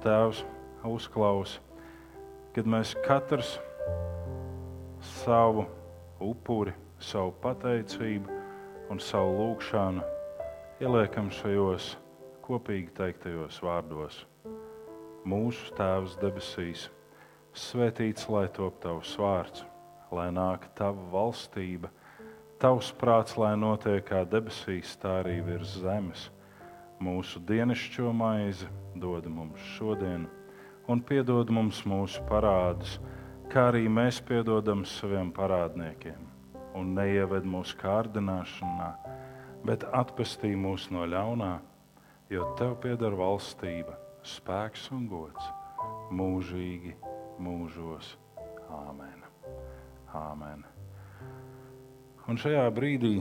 Tēvs uzklausa, kad mēs katrs savu upuri, savu pateicību un savu lūgšanu ieliekam šajos kopīgi teiktajos vārdos. Mūsu Tēvs debesīs, svētīts lai top tavs vārds, lai nāk tava valstība, tavs prāts, lai notiek kā debesīs, tā arī virs zemes. Mūsu dienascho maizi dod mums šodien, un piedod mums mūsu parādus, kā arī mēs piedodam saviem parādniekiem. Un neieved mūsu kārdināšanā, bet atpestī mūs no ļaunā, jo tev pieder valstība, spēks un gods mūžīgi mūžos. Āmen. Āmen. Un šajā brīdī,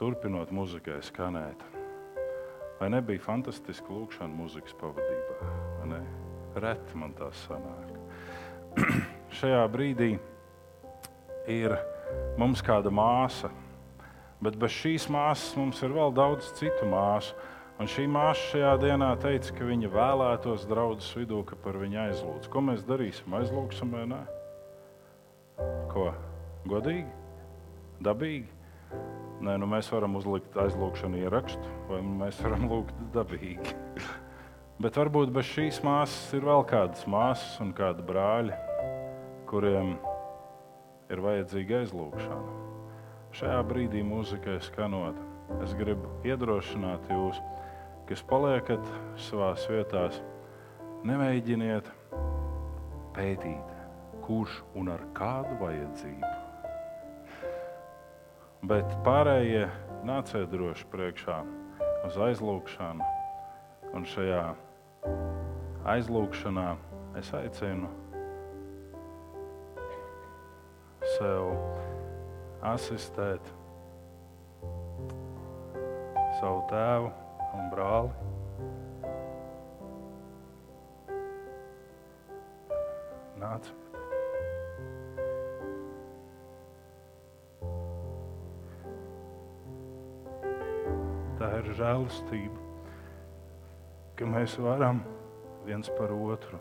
turpinot muzikai skanēt, vai nebija fantastiski lūkšana muzikas pavadībā? Reti man tas sanāk. šajā brīdī ir mums kāda māsa, bet bez šīs māsas mums ir vēl daudz citu māsu. Un šī māsa šajā dienā teica, ka viņa vēlētos draudzes vidū, ka par viņu aizlūdz. Ko mēs darīsim? Aizlūgsim vai nē? Ko? Godīgi? Dabīgi? Nē, nu mēs varam uzlikt aizlūgšanu ierakstu, vai mēs varam lūgt dabīgi. Bet varbūt bez šīs māsas ir vēl kādas māsas un kādi brāļi, kuriem ir vajadzīga aizlūgšana. Šajā brīdī mūzikai skanot, es gribu iedrošināt jūs kas paliekat savā vietā, nemēģiniet pētīt, kurš un ar kādu vajadzību. Bet pārējie nāciet droši priekšā uz aizlūgšanu, un šajā aizlūgšanā es aicinu sev asistēt savu tēvu un brāli. Nāc. Tā ir žēlastība, ka mēs varam viens par otru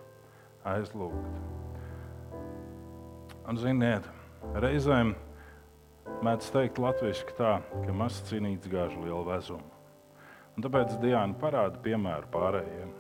aizlūgt. Un, ziniet, reizēm mēdz teikt latviešu tā, ka mazs cīnīts gāž lielu vezumu. Un tāpēc Diana parāda piemēru pārējiem.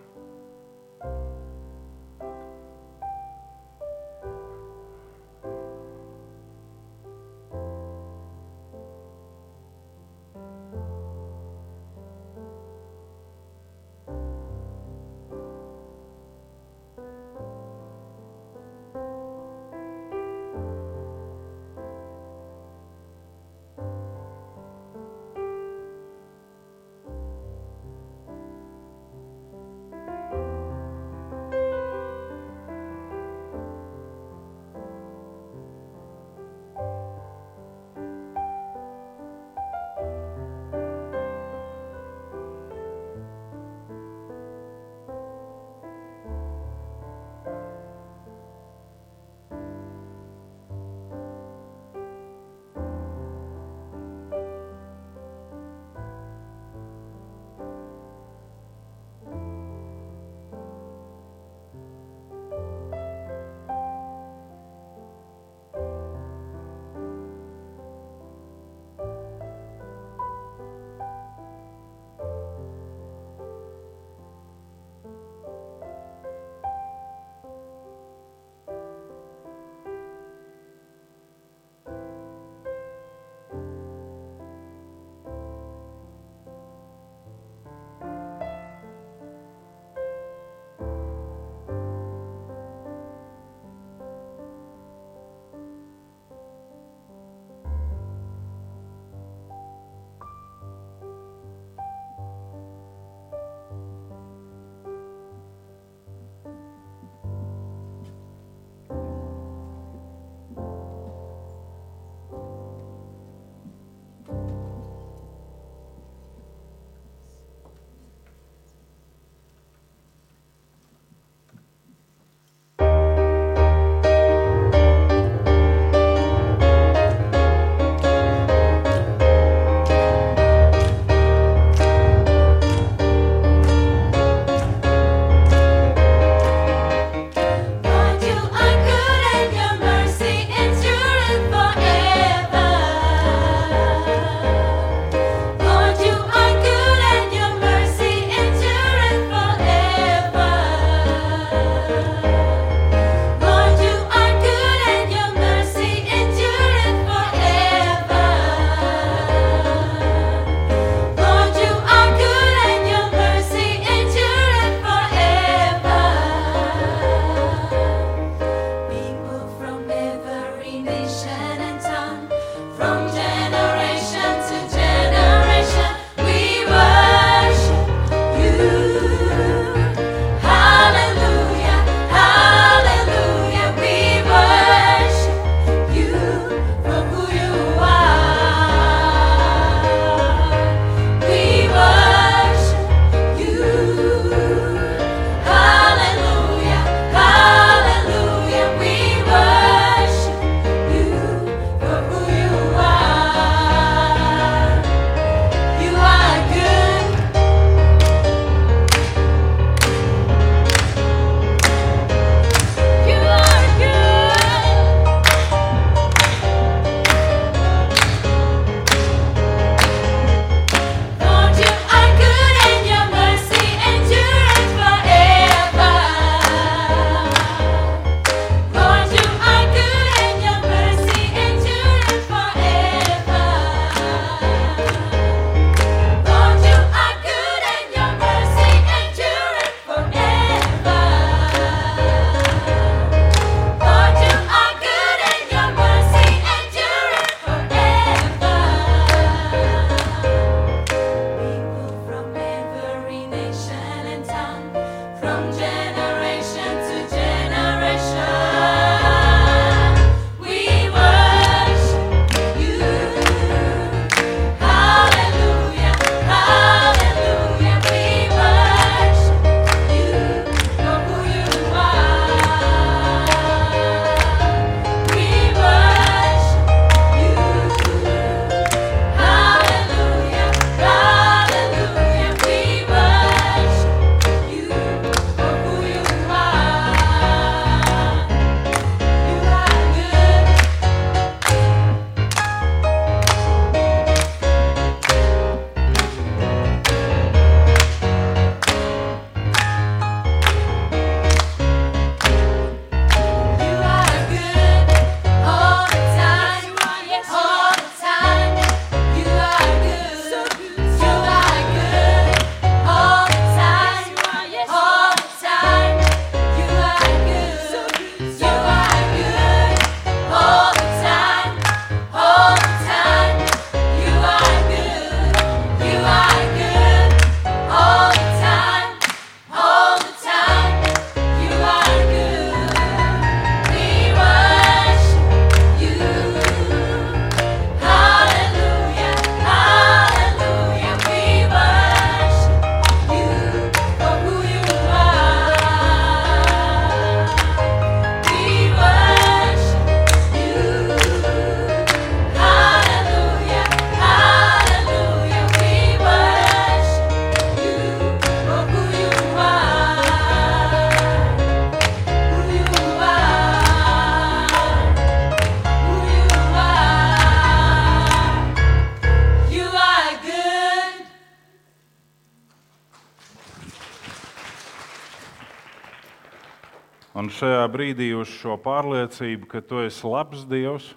Šo pārliecību, ka tu esi labs Dievs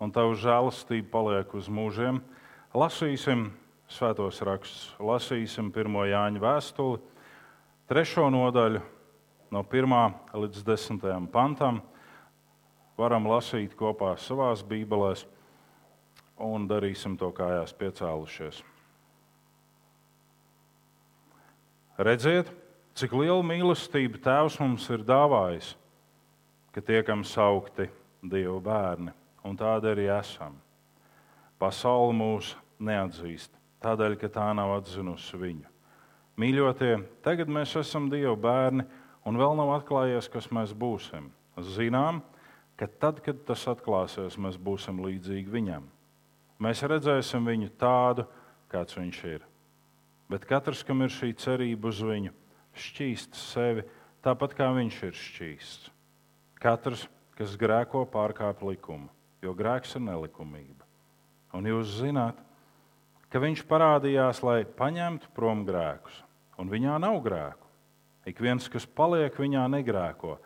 un tava žēlastība paliek uz mūžiem, lasīsim svētos rakstus. Lasīsim pirmo Jāņa vēstuli, trešo nodaļu, no 1 līdz 10 pantam. Varam lasīt kopā savā bībelēs, un darīsim to kājās piecēlušies. Redziet, cik lielu mīlestību Tēvs mums ir dāvājis, ka tiekam saukti Dieva bērni, un tādi arī esam. Pasaule mūs neatzīst, tādēļ, ka tā nav atzinusi viņu. Mīļotie, tagad mēs esam Dieva bērni, un vēl nav atklājies, kas mēs būsim. Zinām, ka tad, kad tas atklāsies, mēs būsim līdzīgi viņam. Mēs redzēsim viņu tādu, kāds viņš ir. Bet katrs, kam ir šī cerība uz viņu, šķīst sevi tāpat kā viņš ir šķīsts. Katrs, kas grēko, pārkāp likumu, jo grēks ir nelikumība. Un jūs zināt, ka viņš parādījās, lai paņemtu prom grēkus, un viņā nav grēku. Ik viens, kas paliek viņā, negrēko,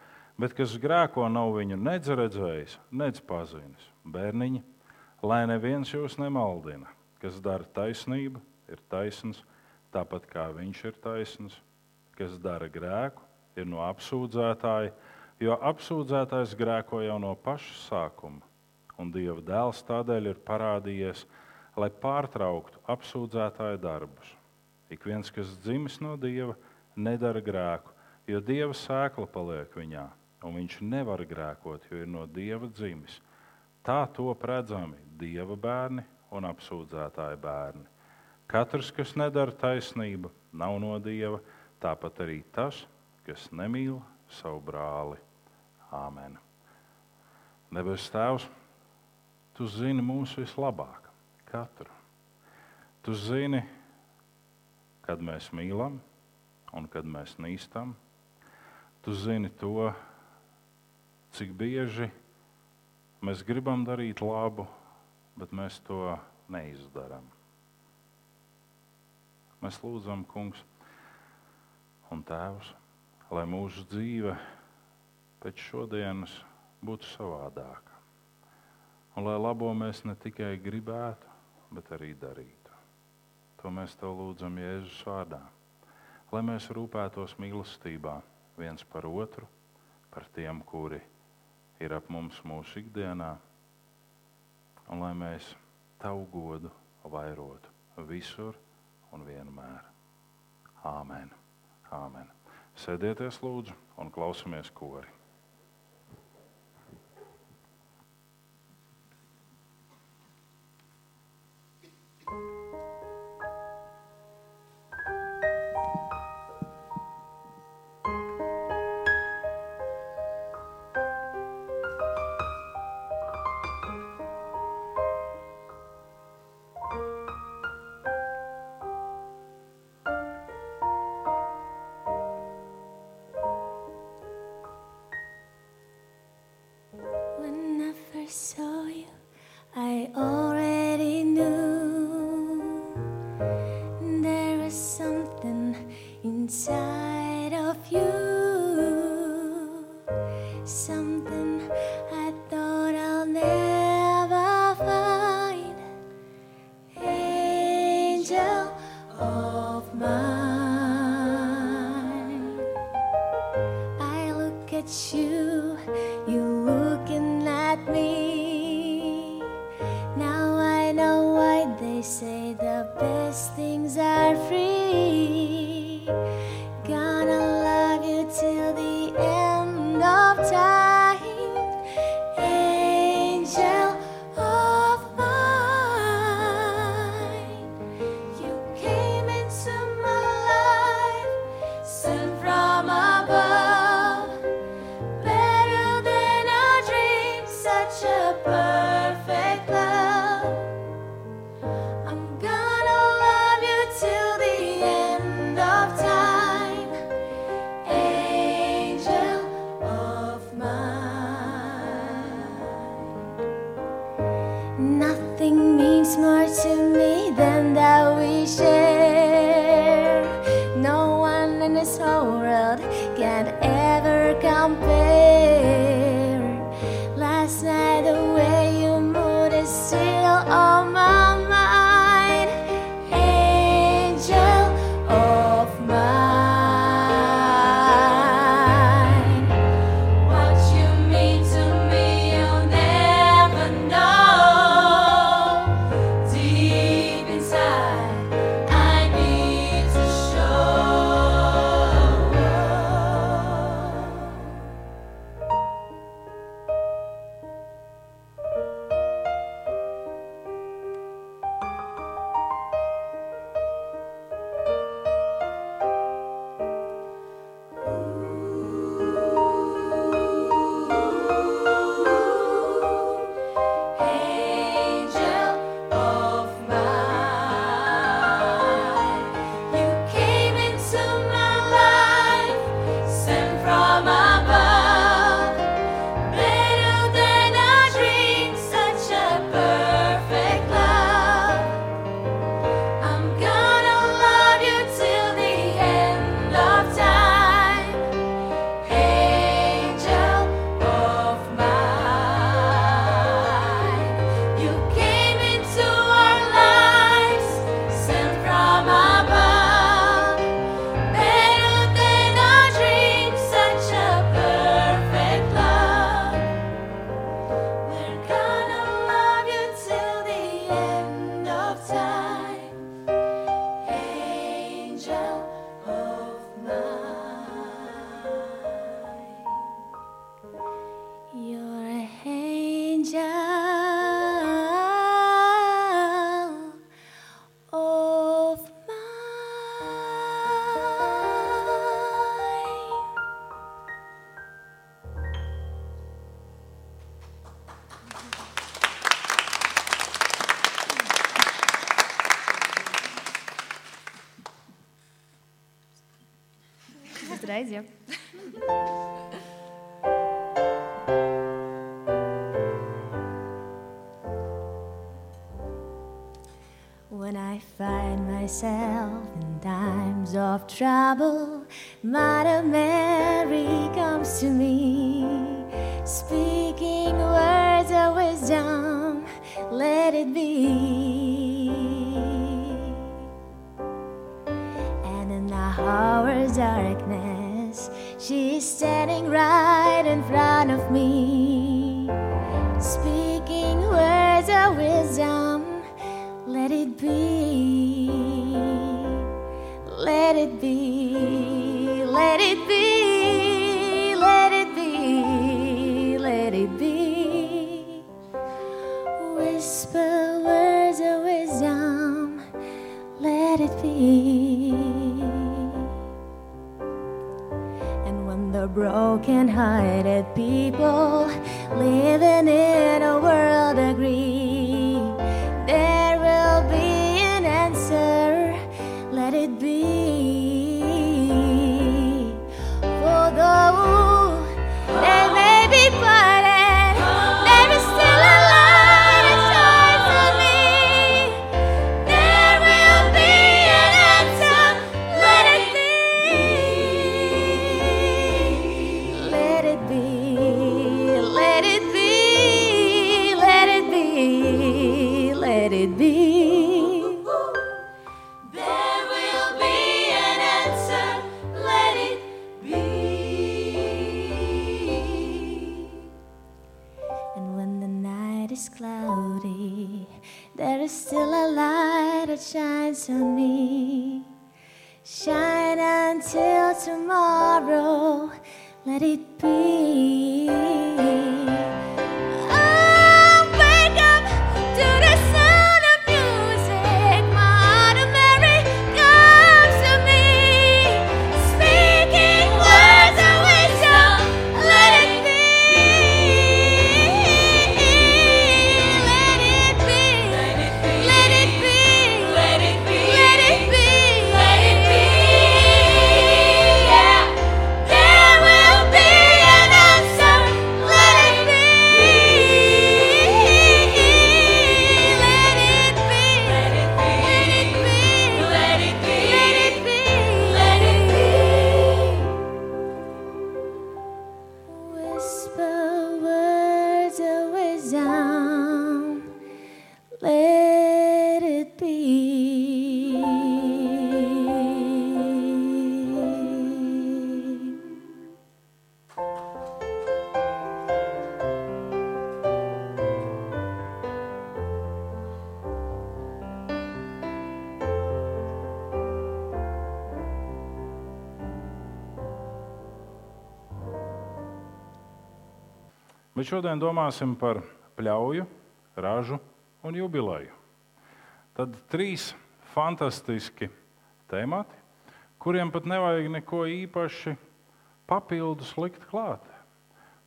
bet kas grēko, nav viņu nedz redzējis, nedz pazinis. Bērniņi, lai neviens jūs nemaldina, kas dara taisnību, ir taisns, tāpat kā viņš ir taisns, kas dara grēku, ir no apsūdzētāja, jo apsūdzētājs grēko jau no paša sākuma, un Dieva dēls tādēļ ir parādījies, lai pārtrauktu apsūdzētāja darbus. Ik viens, kas dzimis no Dieva, nedara grēku, jo Dieva sēkla paliek viņā, un viņš nevar grēkot, jo ir no Dieva dzimis. Tā to redzami Dieva bērni un apsūdzētāji bērni. Katrs, kas nedara taisnību, nav no Dieva, tāpat arī tas, kas nemīl savu brāli. Āmen. Debes Tēvs, Tu zini mūsu vislabāk, katru. Tu zini, kad mēs mīlam, un kad mēs nīstam. Tu zini to, cik bieži mēs gribam darīt labu, bet mēs to neizdarām. Mēs lūdzam, Kungs, un Tēvs, lai mūsu dzīve pēc šodienas būtu savādāka. Un lai labo mēs ne tikai gribētu, bet arī darītu. To mēs tev lūdzam Jēzus vārdā lai mēs rūpētos mīlestībā viens par otru, par tiem, kuri ir ap mums mūsu ikdienā, un lai mēs tavu godu vairotu visur un vienmēr. Āmen! Āmen. Sēdieties, lūdzu, un klausamies kori. Reizi šodien domāsim par pļauju, ražu un jubileju. Tad trīs fantastiski temati, kuriem pat nevajag neko īpaši papildus likt klāt.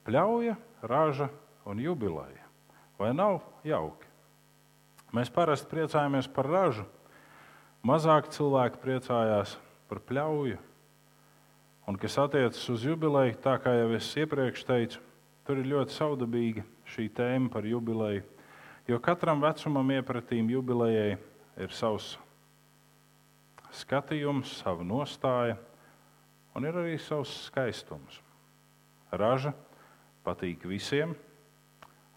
Pļauja, raža un jubileja. Vai nav jauki? Mēs parasti priecājamies par ražu, mazāk cilvēki priecājās par pļauju. Un kas attiecas uz jubileju, tā kā jau es iepriekš teicu, tur ir ļoti saudabīga šī tēma par jubileju. Jo katram vecumam iepratīm jubilejai ir savs skatījums, sava nostāja, un ir arī savs skaistums. Raža patīk visiem,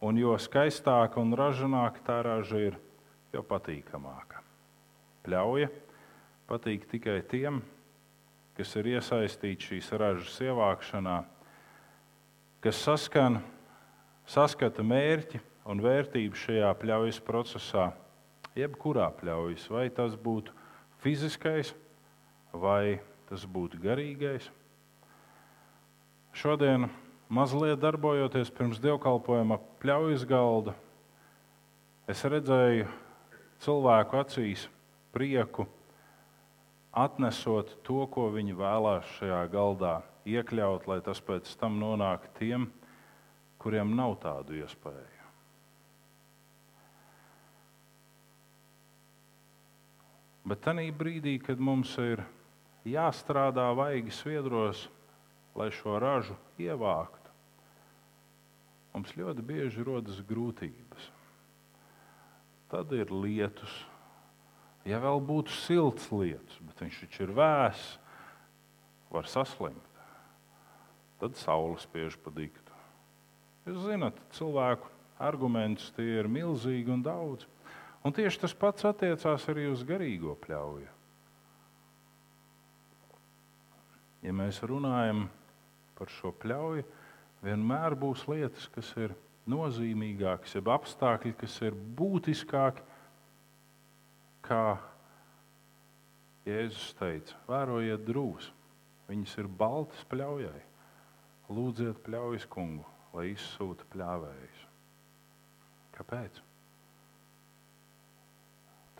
un jo skaistāka un ražīgāka tā raža ir, jo patīkamāka. Pļauja patīk tikai tiem, kas ir iesaistīti šīs ražas ievākšanā, kas saskan, saskata mērķi un vērtību šajā pļaujas procesā, jebkurā pļaujas, vai tas būtu fiziskais, vai tas būtu garīgais. Šodien, mazliet darbojoties pirms dievkalpojuma pļaujas galda, es redzēju cilvēku acīs prieku, atnesot to, ko viņi vēlās šajā galdā iekļaut, lai tas pēc tam nonāk tiem, kuriem nav tādu iespēju. Bet tajā brīdī, kad mums ir jāstrādā vaigi sviedros, lai šo ražu ievāktu, mums ļoti bieži rodas grūtības. Tad ir lietus, ja vēl būtu silts lietus, bet viņš taču ir vēss, var saslimt. Tad saule spiež pa diktu. Jūs zināt, cilvēku argumentus tie ir milzīgi un daudz. Un tieši tas pats attiecās arī uz garīgo pļauju. Ja mēs runājam par šo pļauju, vienmēr būs lietas, kas ir nozīmīgākas, jeb apstākļi, kas ir būtiskāki, kā Jēzus teica, vērojiet drūs, viņas ir baltas pļaujai. Lūdziet pļaujas kungu, lai izsūta pļāvējus. Kāpēc?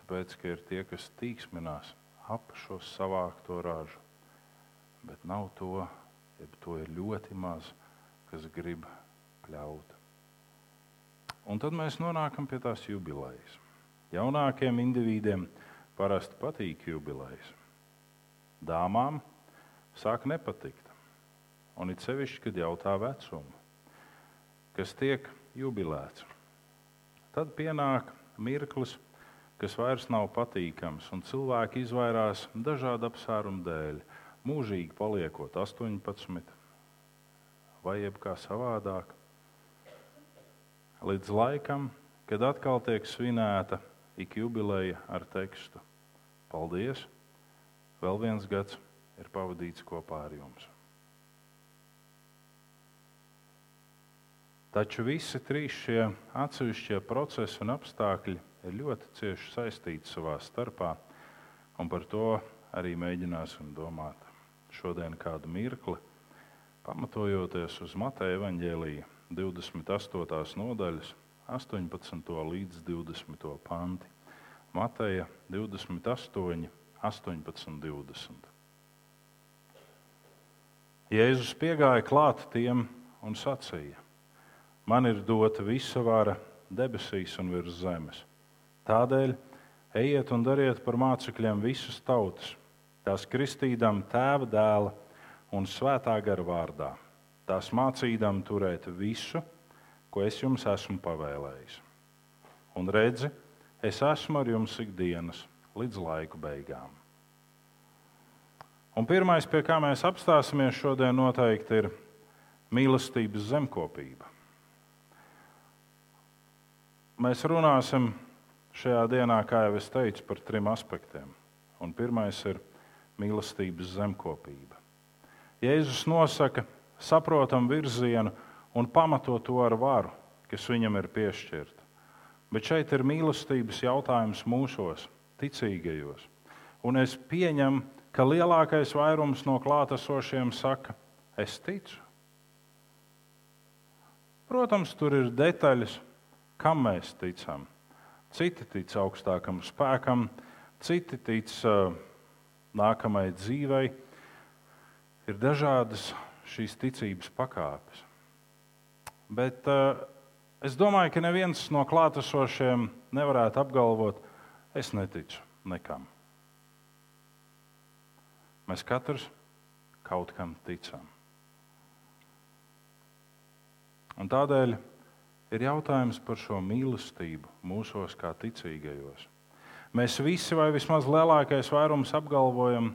Tāpēc, ka ir tie, kas tīksminās ap šo savākto ražu, bet nav to, ja to ir ļoti maz, kas grib pļaut. Un tad mēs nonākam pie tās jubilejas. Jaunākiem individiem parasti patīk jubilejas. Dāmām sāk nepatikt. Un it sevišķi, kad jautā vecumu, kas tiek jubilēts. Tad pienāk mirklis, kas vairs nav patīkams, un cilvēki izvairās dažādu apsvērumu dēļ. Mūžīgi paliekot 18 vai jebkā savādāk līdz laikam, kad atkal tiek svinēta ik jubileja ar tekstu: Paldies! Vēl viens gads ir pavadīts kopā ar jums. Taču visi trīs šie atsevišķie procesi un apstākļi ir ļoti cieši saistīti savā starpā, un par to arī mēģināsim domāt šodien kādu mirkli, pamatojoties uz Mateja evaņģēlīju 28. nodaļas, 18. līdz 20. panti. Mateja 28, 18, 20. Jēzus piegāja klāt tiem un sacīja: Man ir dota visa vara debesīs un virs zemes. Tādēļ ejiet un dariet par mācekļiem visas tautas, tās kristīdam tēva dēla un svētā gara vārdā tās mācīdam turēt visu, ko es jums esmu pavēlējis. Un redzi, es esmu ar jums ikdienas līdz laiku beigām. Un pirmais, pie kā mēs apstāsimies šodien, noteikti ir mīlestības zemkopība. Mēs runāsim šajā dienā, kā jau es teicu, par trim aspektiem. Un pirmais ir mīlestības zemkopība. Jēzus nosaka, saprotam virzienu un pamato to ar varu, kas viņam ir piešķirta. Bet šeit ir mīlestības jautājums mūsos, ticīgajos. Un es pieņemu, ka lielākais vairums no klātesošiem saka, es ticu. Protams, tur ir detaļas, kam mēs ticam. Citi tic augstākam spēkam, citi tic uh, nākamajai dzīvei. Ir dažādas šīs ticības pakāpes. Bet uh, es domāju, ka neviens no klātesošiem nevarētu apgalvot, es neticu nekam. Mēs katrs kaut kam ticam. Un tādēļ ir jautājums par šo mīlestību mūsos, kā ticīgajos. Mēs visi, vai vismaz lielākais vairums, apgalvojam,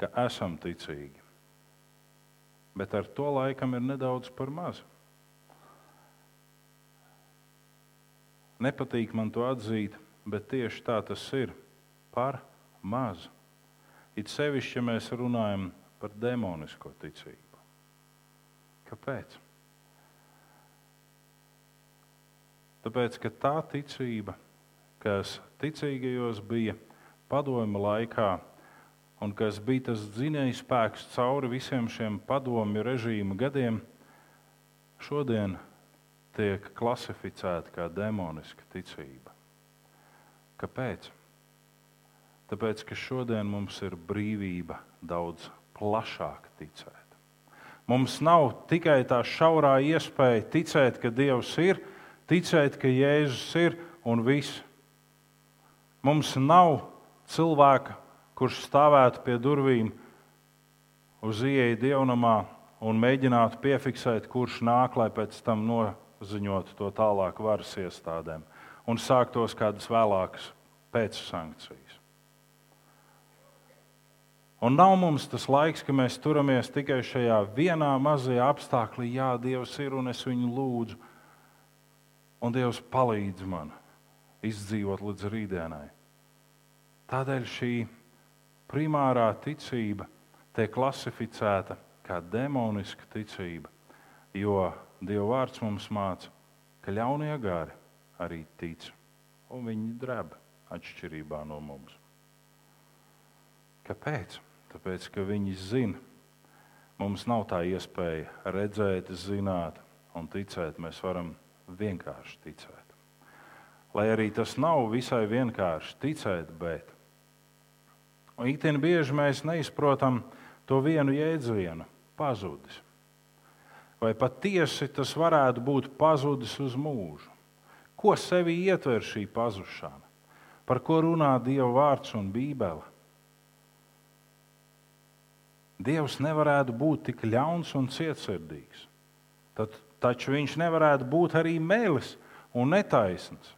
ka esam ticīgi bet ar to laikam ir nedaudz par maz. Nepatīk man to atzīt, bet tieši tā tas ir. Par maz. It sevišķi, ja mēs runājam par demonisko ticību. Kāpēc? Tāpēc, ka tā ticība, kas ticīgajos bija padomju laikā, un kas bija tas dzinējs spēks cauri visiem šiem padomju režīmu gadiem, šodien tiek klasificēta kā demoniska ticība. Kāpēc? Tāpēc, ka šodien mums ir brīvība daudz plašāk ticēt. Mums nav tikai tā šaurā iespēja ticēt, ka Dievs ir, ticēt, ka Jēzus ir un viss. Mums nav cilvēka kurš stāvētu pie durvīm, uz ieeju dievnamā un mēģinātu piefiksēt, kurš nāk, lai pēc tam noziņotu to tālāk varas iestādēm un sāktos kādas vēlākas pēcsankcijas. Un nav mums tas laiks, ka mēs turamies tikai šajā vienā mazajā apstākļā, jā, Dievs ir un es viņu lūdzu, un Dievs palīdz man izdzīvot līdz rītdienai. Tādēļ šī primārā ticība tiek klasificēta kā demoniska ticība, jo Dieva vārds mums māca, ka ļaunie gari arī tic, un viņi dreb atšķirībā no mums. Kāpēc? Tāpēc, ka viņi zina, mums nav tā iespēja redzēt, zināt un ticēt. Mēs varam vienkārši ticēt. Lai arī tas nav visai vienkārši ticēt, bet ikdienā bieži mēs neizprotam to vienu jēdzienu - pazudis. Vai patiesi tas varētu būt pazudis uz mūžu? Ko sevi ietver šī pazušana? Par ko runā Dieva vārds un Bībele? Dievs nevarētu būt tik ļauns un cietsirdīgs. Tad, taču viņš nevarētu būt arī mēlis un netaisns.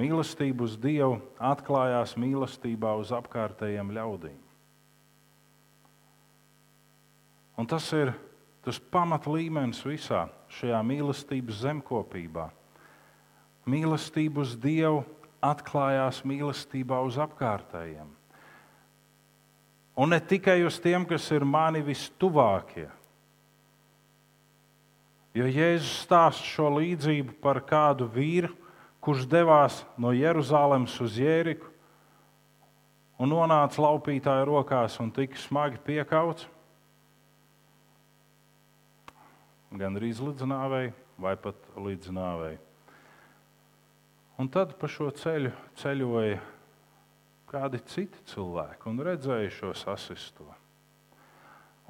Mīlestība uz Dievu atklājās mīlestībā uz apkārtējiem ļaudīm. Un tas ir tas pamat līmenis visā šajā mīlestības zemkopībā. Mīlestība uz Dievu atklājās mīlestībā uz apkārtējiem. Un ne tikai uz tiem, kas ir mani vistuvākie. Jo Jēzus stāsta šo līdzību par kādu vīru, kurš devās no Jeruzalemes uz Jēriku un nonāca laupītāja rokās un tika smagi piekauts. Gan arī līdz nāvei, vai pat līdz nāvei. Un tad pa šo ceļu ceļoja kādi citi cilvēki un redzēja šo sasisto.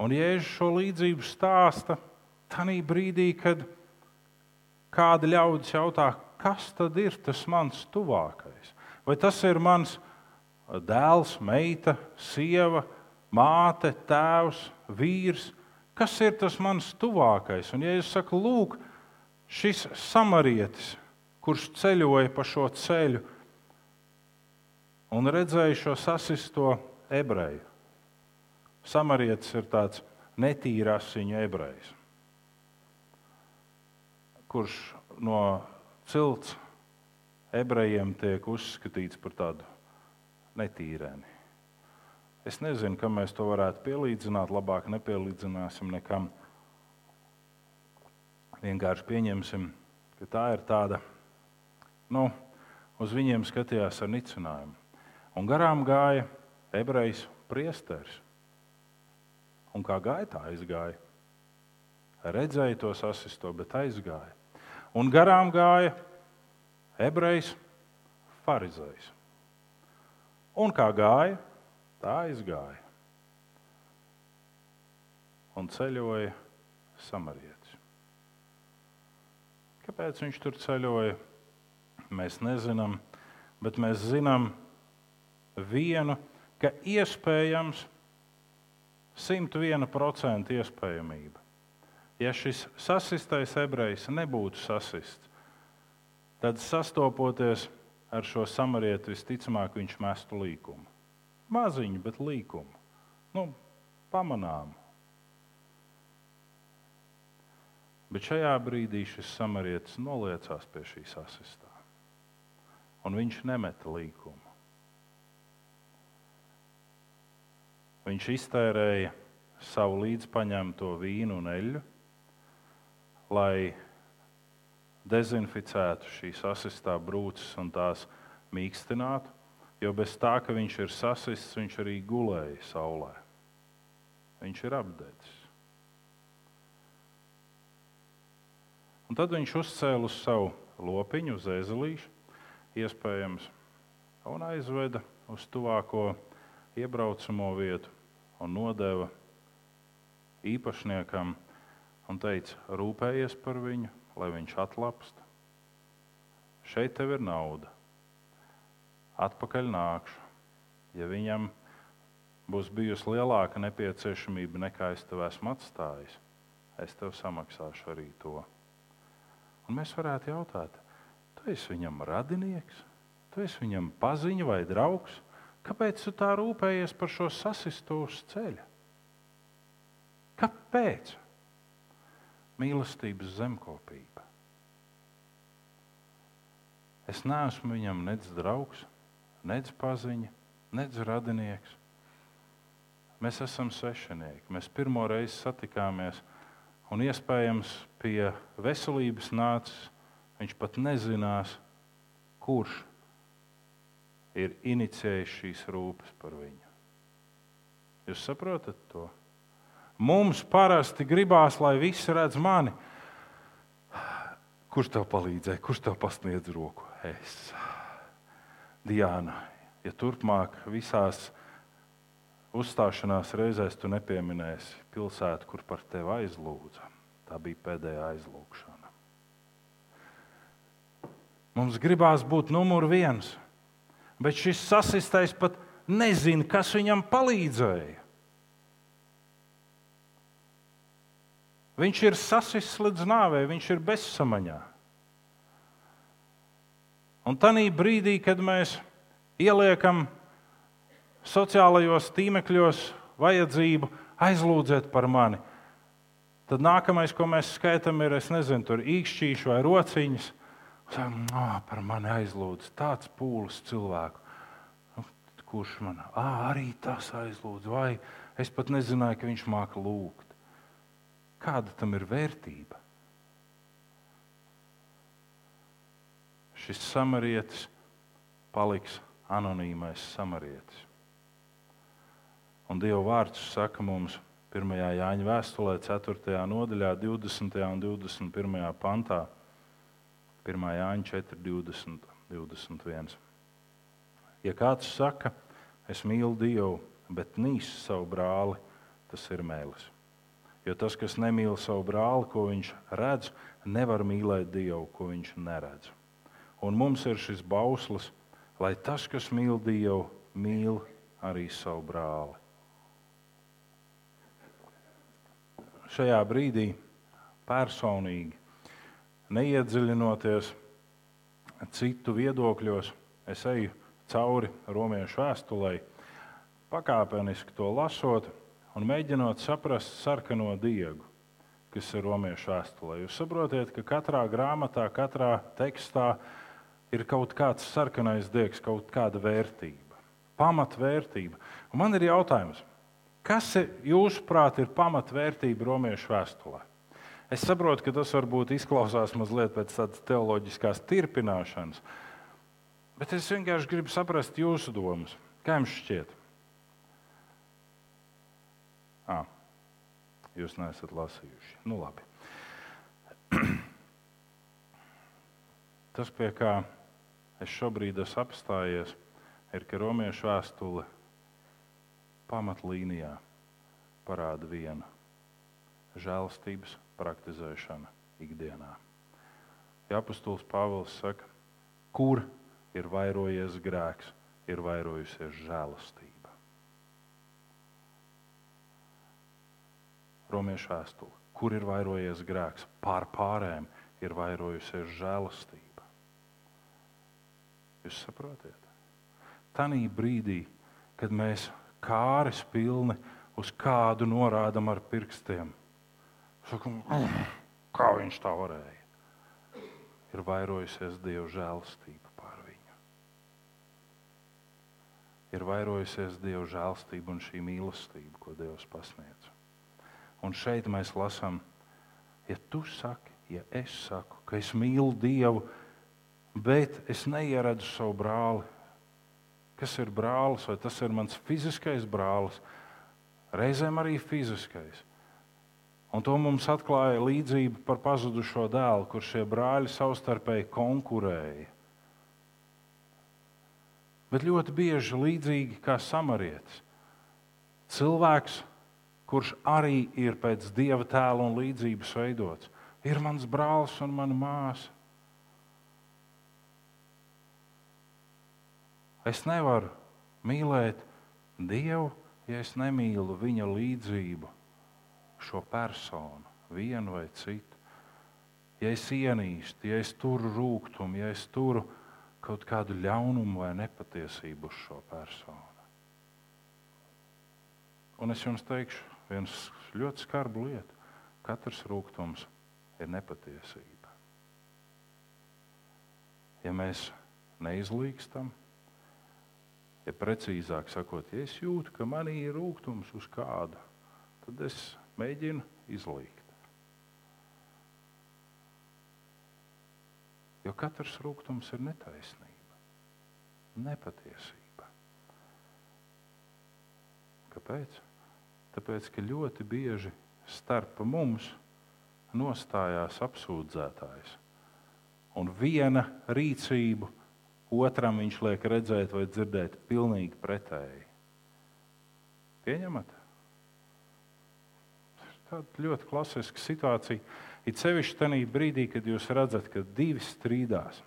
Un Jēzus šo līdzību stāsta tajā brīdī, kad kāda ļaudis jautā, kas tad ir tas mans tuvākais? Vai tas ir mans dēls, meita, sieva, māte, tēvs, vīrs? Kas ir tas mans tuvākais? Un Jēzus saka, lūk, šis samarietis, kurš ceļoja pa šo ceļu, un redzēju šo sasisto ebreju. Samarietis ir tāds netīrasiņu ebrejs, kurš no cilts ebrejiem tiek uzskatīts par tādu netīreni. Es nezinu, kam mēs to varētu pielīdzināt. Labāk nepielīdzināsim nekam. Vienkārši pieņemsim, ka tā ir tāda, nu, uz viņiem skatījās ar nicinājumu. Un garām gāja ebrejs priesteris. Un kā gāja, tā aizgāja. Redzēja to sasisto, bet aizgāja. Un garām gāja ebrejs, farizējs. Un kā gāja, tā aizgāja. Un ceļoja samarietis. Kāpēc viņš tur ceļoja? Mēs nezinām, bet mēs zinām, vienu, ka iespējams 101% iespējamība. Ja šis sasistais ebrejs nebūtu sasists, tad sastopoties ar šo samarietu, visticamāk viņš mestu līkumu. Maziņu, bet līkumu. Nu, pamanām. Bet šajā brīdī šis samarietis noliecās pie šī sasistā. Un viņš nemeta līkumu. Viņš iztērēja savu līdzpaņemto vīnu un eļļu, lai dezinficētu šīs asistā brūces un tās mīkstinātu, jo bez tā, ka viņš ir sasists, viņš arī gulēja saulē. Viņš ir apdedzis. Un tad viņš uzcēla uz savu lopiņu, uz ezelīšu, iespējams, un aizveda uz tuvāko iebraucamo vietu un nodeva īpašniekam un teica, rūpējies par viņu, lai viņš atlapst. Šeit tev ir nauda. Atpakaļ nākšu. Ja viņam būs bijusi lielāka nepieciešamība nekā es tev esmu atstājis, es tev samaksāšu arī to. Un mēs varētu jautāt, tu esi viņam radinieks, tu esi viņam paziņa vai draugs, kāpēc tu tā rūpējies par šo sasistu uz ceļa? Kāpēc? Mīlestības zemkopība. Es neesmu viņam nec draugs, nec paziņa, nec radinieks. Mēs esam svešinieki. Mēs pirmo reizi satikāmies, un iespējams pie veselības nācis. Viņš pat nezinās, kurš ir inicijējis šīs rūpes par viņu. Jūs saprotat to? Mums parasti gribās, lai visi redz mani. Kurš tev palīdzēja, kurš tev pasniedz roku? Es. Diana, ja turpmāk visās uzstāšanās reizēs tu nepieminēsi pilsētu, kur par tevi aizlūdza, tā bija pēdējā aizlūgšana. Mums gribās būt numur viens, bet šis sasistais pat nezina, kas viņam palīdzēja. Viņš ir sasists līdz nāvei, viņš ir bezsamaņā. Un tajā brīdī, kad mēs ieliekam sociālajos tīmekļos vajadzību aizlūdzēt par mani, tad nākamais, ko mēs skaitām, ir, es nezinu, tur īkšķīši vai rociņas. Sākam, oh, par mani aizlūdz tāds pūlis cilvēku. Nu, kurš man ah, arī tas aizlūdz, vai es pat nezināju, ka viņš māca lūgt. Kāda tam ir vērtība? Šis samarietis paliks anonīmais samarietis. Un Dieva vārds saka mums 1. Jāņa vēstulē, 4. nodaļā, 20. un 21. pantā, 1. Jāņa 4, 20, 21. Ja kāds saka, es mīlu Dievu, bet nīs savu brāli, tas ir mēlis. Jo tas, kas nemīl savu brāli, ko viņš redz, nevar mīlēt Dievu, ko viņš neredz. Un mums ir šis bauslis, lai tas, kas mīl Dievu, mīl arī savu brāli. Šajā brīdī personīgi, neiedziļinoties citu viedokļos, es eju cauri romiešu vēstulē, pakāpeniski to lasot un mēģinot saprast sarkano diegu, kas ir romiešu vēstulē. Jūs saprotat, ka katrā grāmatā, katrā tekstā ir kaut kāds sarkanais diegs, kaut kāda vērtība, pamatvērtība. Un man ir jautājums, kas jūsuprāt ir pamatvērtība romiešu vēstulē? Es saprotu, ka tas varbūt izklausās mazliet pēc tādas teoloģiskās turpināšanas, bet es vienkārši gribu saprast jūsu domas. Kā jums šķiet? À, jūs neesat lasījuši. Nu, labi. Tas, pie kā es šobrīd esmu apstājies, ir, ka romiešu vēstule pamatlīnijā parāda vienu - žēlastības praktizēšana ikdienā. Ja apustulis Pāvils saka, kur ir vairojies grēks, ir vairojusies žēlastība. Romiešu vēstuli. Kur ir vairojies grēks? Pār pārējiem ir vairojusies žēlastība. Jūs saprotat? Tanī brīdī, kad mēs kāris pilni uz kādu norādām ar pirkstiem, sakam, kā viņš tā varēja? Ir vairojusies Dieva žēlastība pār viņu. Ir vairojusies Dieva žēlastība un šī mīlestība, ko Dievs pasniedz. Un šeit mēs lasām, ja tu saki, ja es saku, ka es mīlu Dievu, bet es neieredzu savu brāli. Kas ir brālis? Vai tas ir mans fiziskais brālis? Reizēm arī fiziskais. Un to mums atklāja līdzība par pazudušo dēlu, kur šie brāļi savstarpēji konkurēja. Bet ļoti bieži līdzīgi kā samarietis. Cilvēks kurš arī ir pēc dieva tēla un līdzības veidots. Ir mans brālis un mana māsa. Es nevaru mīlēt Dievu, ja es nemīlu viņa līdzību, šo personu, vienu vai citu, ja es ienīstu, ja es turu rūkumu, ja es turu kaut kādu ļaunumu vai nepatiesību uz šo personu. Un es jums teikšu, viens ļoti skarbu lietu. Katrs rūkums ir nepatiesība. Ja mēs neizlīkstam, ja precīzāk sakot, ja es jūtu, ka manī ir rūkums uz kādu, tad es mēģinu izlīgt. Jo katrs rūkums ir netaisnība, nepatiesība. Kāpēc? Tāpēc, ka ļoti bieži starp mums nostājās apsūdzētājs. Un viena rīcība otram viņš liek redzēt vai dzirdēt pilnīgi pretēji. Pieņemat? Tāda ļoti klasiska situācija. It sevišķi tajā brīdī, kad jūs redzat, ka divi strīdās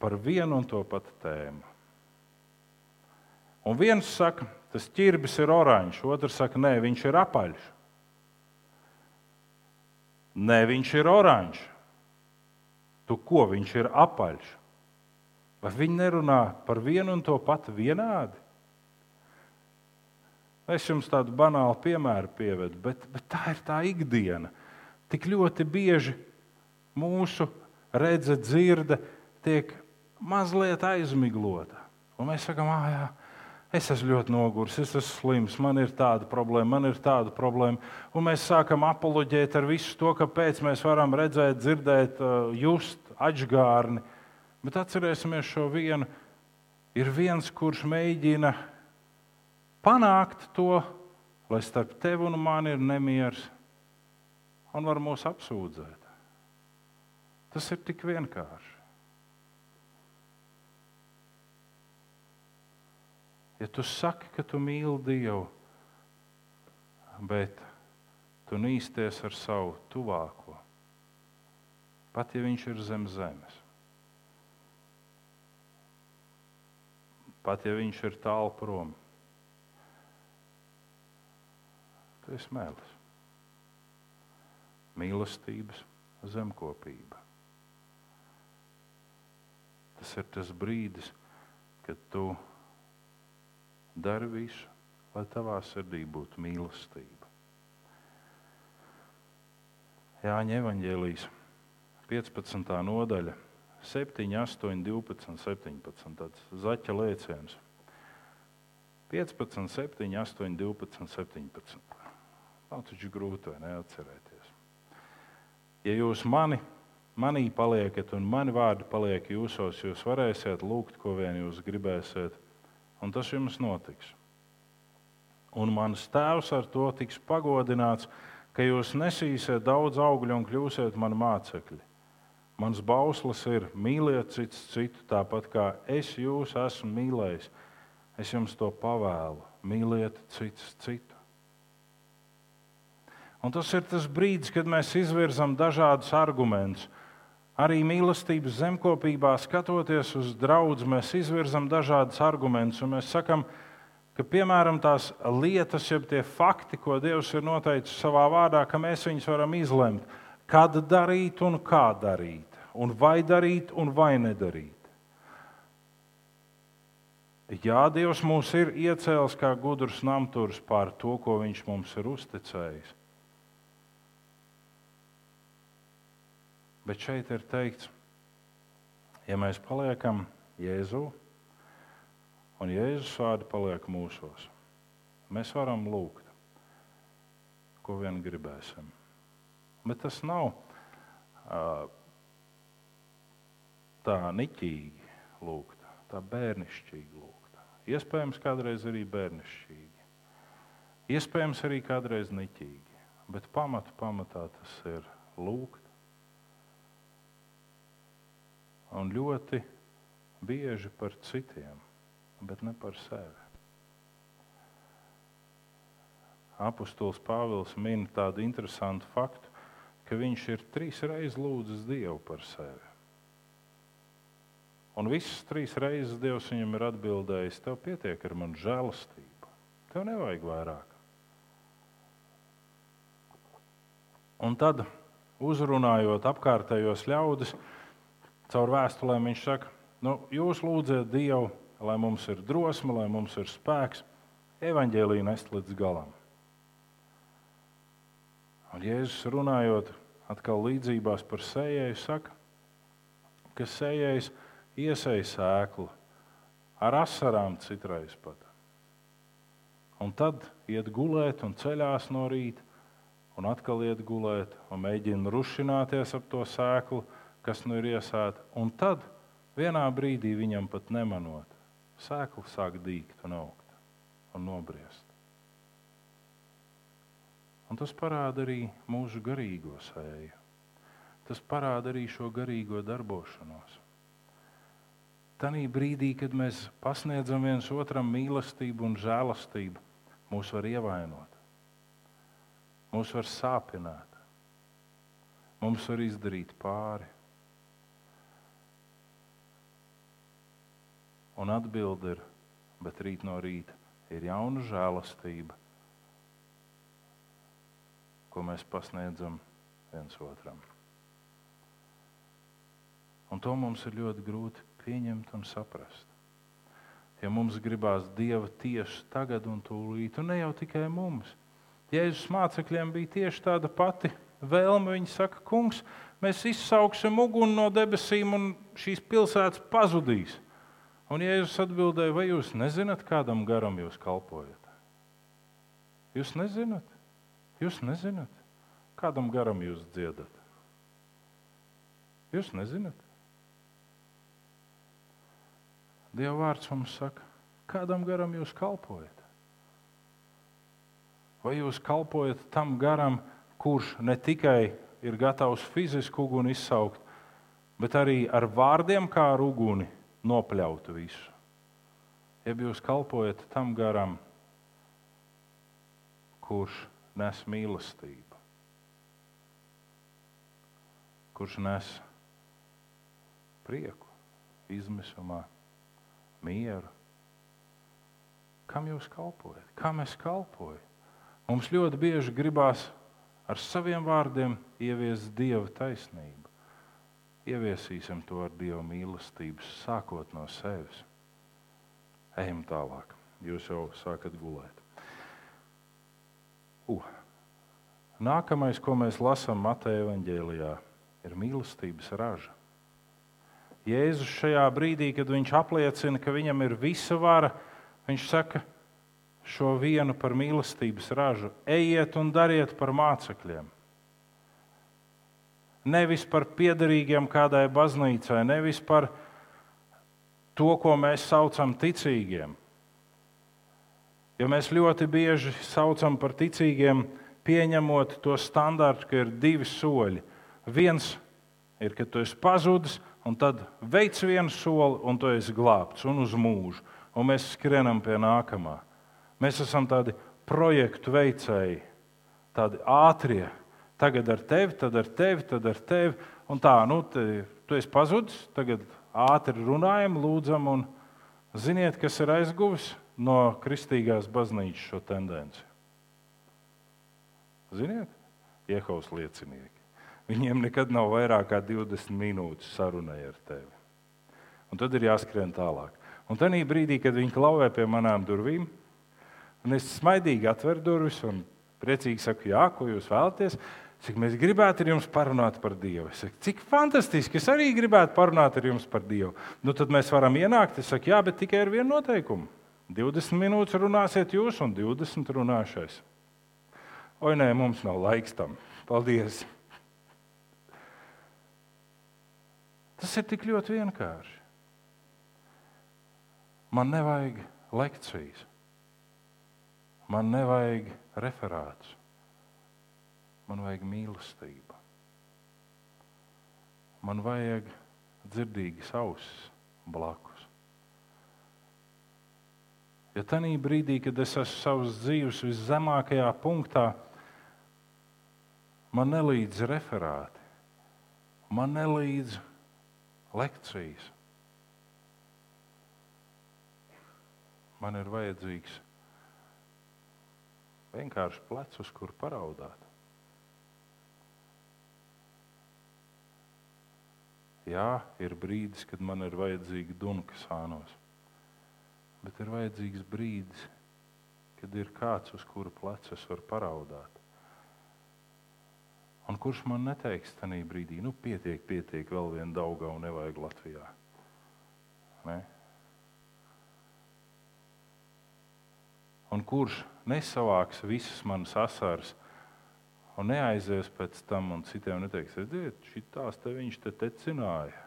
par vienu un to pašu tēmu. Un viens saka, tas ķirbis ir oranžs, otrs saka, nē, viņš ir apaļš. Nē, viņš ir oranžs. Tu ko viņš ir apaļš? Vai viņi nerunā par vienu un to patu vienādi? Es jums tādu banālu piemēru pievedu, bet, bet tā ir tā ikdiena. Tik ļoti bieži mūsu redzes, dzirde tiek mazliet aizmiglota. Un mēs sakām, ah, jā, Es esmu ļoti noguris, es esmu slims, man ir tāda problēma, man ir tāda problēma. Un mēs sākam apoloģēt ar visu to, kāpēc mēs varam redzēt, dzirdēt, just atgārni. Bet atcerēsimies šo vienu. Ir viens, kurš mēģina panākt to, lai starp tevi un mani ir nemieris, un var mūs apsūdzēt. Tas ir tik vienkārši. Ja tu saki, ka tu mīli Dievu, bet tu nīsties ar savu tuvāko, pat ja viņš ir zem zemes, pat ja viņš ir tālu prom, tu esi mēlis. Mīlestības zemkopība. Tas ir tas brīdis, kad tu Dari visu, lai tavā sirdī būtu mīlestība. Jāņa evanģēlijas 15. nodaļa, 7, 8, 12, 17. Tāds zaķa lēciens. 15, 7, 8, 12, 17. Nav taču grūti neatcerēties. Ja jūs mani, manī paliekat un mani vārdi paliek jūsos, jūs varēsiet lūgt, ko vien jūs gribēsiet un tas jums notiks. Un mans tēvs ar to tiks pagodināts, ka jūs nesīsiet daudz augļu un kļūsiet mani mācekļi. Mans bauslis ir mīliet cits citu, tāpat kā es jūs esmu mīlējis. Es jums to pavēlu. Mīliet cits citu. Un tas ir tas brīdis, kad mēs izvirzam dažādus argumentus Arī mīlestības zemkopībā, skatoties uz draugu, mēs izvirzam dažādus argumentus. Mēs sakām, ka piemēram tās lietas, jeb tie fakti, ko Dievs ir noteicis savā vārdā, ka mēs viņus varam izlemt, kad darīt un kā darīt, un vai darīt un vai nedarīt. Jā, Dievs mūs ir iecēlis kā gudrs namturs pār to, ko Viņš mums ir uzticējis. Bet šeit ir teikts, ja mēs paliekam Jēzu un Jēzus vārdi paliek mūsos, mēs varam lūgt, ko vien gribēsim. Bet tas nav uh, tā niķīgi lūgt, tā bērnišķīgi lūgt. Iespējams, kādreiz arī bērnišķīgi. Iespējams, arī kādreiz niķīgi. Bet pamatu pamatā tas ir lūgt un ļoti bieži par citiem, bet ne par sevi. Apostols Pāvils min tādu interesantu faktu, ka viņš ir trīs reizes lūdzis Dievu par sevi. Un visas trīs reizes Dievs viņam ir atbildējis, tev pietiek ar manu žēlastību. Tev nevajag vairāk. Un tad, uzrunājot apkārtējos ļaudis, caur vēstulēm viņš saka, nu, jūs lūdziet Dievu, lai mums ir drosme, lai mums ir spēks, evaņģēlīju nest līdz galam. Un Jēzus runājot atkal līdzībās par sējēju, saka, ka sējējs iesēja sēklu ar asarām citreiz pat. Un tad iet gulēt un ceļās no rīta, un atkal iet gulēt un mēģina rušināties ap to sēklu, kas nu ir iesēta. Un tad vienā brīdī viņam pat nemanot, sēkla sāk dīgt un augt un nobriest. Un tas parāda arī mūsu garīgo sēju. Tas parāda arī šo garīgo darbošanos. Tanī brīdī, kad mēs pasniedzam viens otram mīlestību un žēlastību, mūs var ievainot, mūs var sāpināt, mums var izdarīt pāri. Un atbilde ir, bet rīt no rīta ir jauna žēlastība, ko mēs pasniedzam viens otram. Un to mums ir ļoti grūti pieņemt un saprast. Ja mums gribās dieva tieši tagad un tūlīt, un ne jau tikai mums. Jēzus mācekļiem bija tieši tāda pati vēlme. Viņi saka, kungs, mēs izsauksim uguni no debesīm, un šīs pilsētas pazudīs. Un Jēzus atbildēja, vai jūs nezināt, kādam garam jūs kalpojat? Jūs nezināt, jūs nezināt, kādam garam jūs dziedat. Jūs nezināt. Dieva vārds mums saka, kādam garam jūs kalpojat? Vai jūs kalpojat tam garam, kurš ne tikai ir gatavs fizisku uguni izsaukt, bet arī ar vārdiem kā ar uguni nopļaut visu? Ja jūs kalpojat tam garam, kurš nes mīlestību, kurš nes prieku izmisumā mieru. Kam jūs kalpojat? Kam es kalpoju? Mums ļoti bieži gribās ar saviem vārdiem ieviest dieva taisnību. Ieviesīsim to ar dieva mīlestību, sākot no sevis. Ejam tālāk. Jūs jau sākat gulēt. Uh. Nākamais, ko mēs lasām Mateja evanģēlijā, ir mīlestības raža. Jēzus šajā brīdī, kad viņš apliecina, ka viņam ir visa vara, viņš saka šo vienu par mīlestības ražu: ejiet un dariet par mācekļiem. Nevis par piederīgiem kādai baznīcai, nevis par to, ko mēs saucam ticīgiem. Jo mēs ļoti bieži saucam par ticīgiem, pieņemot to standartu, ka ir divi soļi. Viens ir, ka tu esi pazudis, un tad veic vienu soli, un tu esi glābts un uz mūžu. Un mēs skrienam pie nākamā. Mēs esam tādi projektu veicēji, tādi ātrie. Tagad ar tevi, tad ar tevi, tad ar tevi. Un tā, nu, te, tu esi pazudis, tagad ātri runājam, lūdzam, un ziniet, kas ir aizguvis no kristīgās baznīcas šo tendenci. Ziniet, Jehovas liecinieki. Viņiem nekad nav vairāk kā 20 minūtes sarunai ar tevi. Un tad ir jāskrien tālāk. Un tajā brīdī, kad viņi klauvē pie manām durvīm, un es smaidīgi atveru durvis un priecīgi saku, jā, ko jūs vēlaties, cik mēs gribētu ar jums parunāt par Dievu. Es saku, cik fantastiski, es arī gribētu parunāt ar jums par Dievu. Nu, tad mēs varam ienākt, es saku, jā, bet tikai ar vienu noteikumu. 20 minūtes runāsiet jūs, un 20 runāšais. Oi, nē, mums nav laiks tam. Paldies! Tas ir tik ļoti vienkārši. Man nevajag lekcijas, man nevajag referāts, man vajag mīlestību. Man vajag dzirdīgas ausis blakus. Ja tajā brīdī, kad es esmu savas dzīves viszemākajā punktā, man nelīdz referāti, man nelīdz lekcijas. Man ir vajadzīgs Vienkārši plecs, uz kur paraudāt. Jā, ir brīdis, kad man ir vajadzīga dunka sānos. Bet ir vajadzīgs brīdis, kad ir kāds, uz kura pleca es varu paraudāt. Un kurš man neteiks tajā brīdī, nu, pietiek, pietiek, vēl viena daudzā un nevajag Latvijā. Ne? Un kurš nesavāks visas manas asaras un neaizies pēc tam un citiem neteiks, redziet, šitās te viņš te tecināja.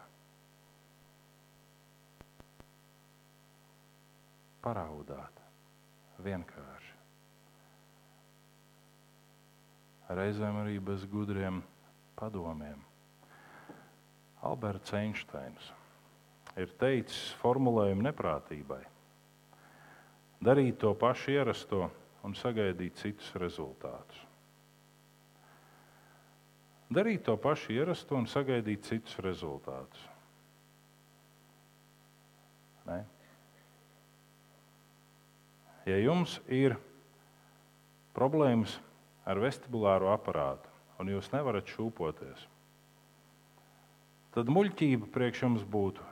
Paraudāt vienkārši. Reizēm arī bez gudriem padomiem. Alberts Einsteins ir teicis formulējumu neprātībai. Darīt to pašu ierasto un sagaidīt citus rezultātus darīt to pašu ierasto un sagaidīt citus rezultātus. Ne? Ja jums ir problēmas ar vestibulāro aparātu un jūs nevarat šūpoties, tad muļķība priekš jums būtu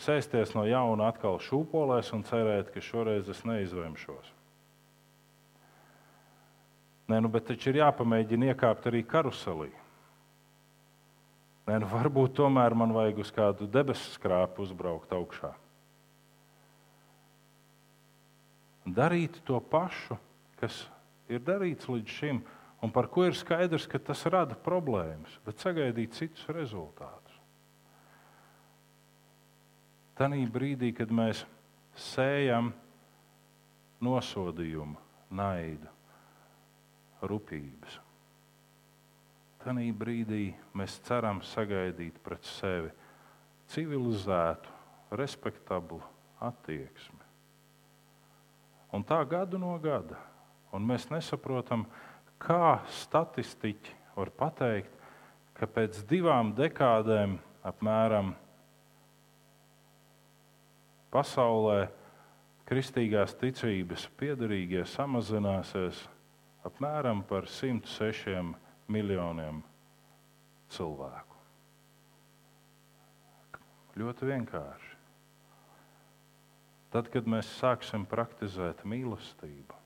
sēsties no jauna atkal šūpolēs un cerēt, ka šoreiz es neizvemšos. Nē, nu, bet taču ir jāpamēģina iekāpt arī karuselī. Nē, nu varbūt tomēr man vajag uz kādu debesu skrāpu uzbraukt augšā. Darīt to pašu, kas ir darīts līdz šim, un par ko ir skaidrs, ka tas rada problēmas, bet sagaidīt citus rezultātus. Tanī brīdī, kad mēs sējam nosodījumu, naidu, rūpības Tanī brīdī mēs ceram sagaidīt pret sevi civilizētu, respektablu attieksmi. Un tā gadu no gada, un mēs nesaprotam, kā statistiķi var pateikt, ka pēc divām dekādēm apmēram pasaulē kristīgās ticības piedarīgie samazināsies apmēram par 106 miljoniem cilvēku. Ļoti vienkārši. Tad, kad mēs sāksim praktizēt mīlestību,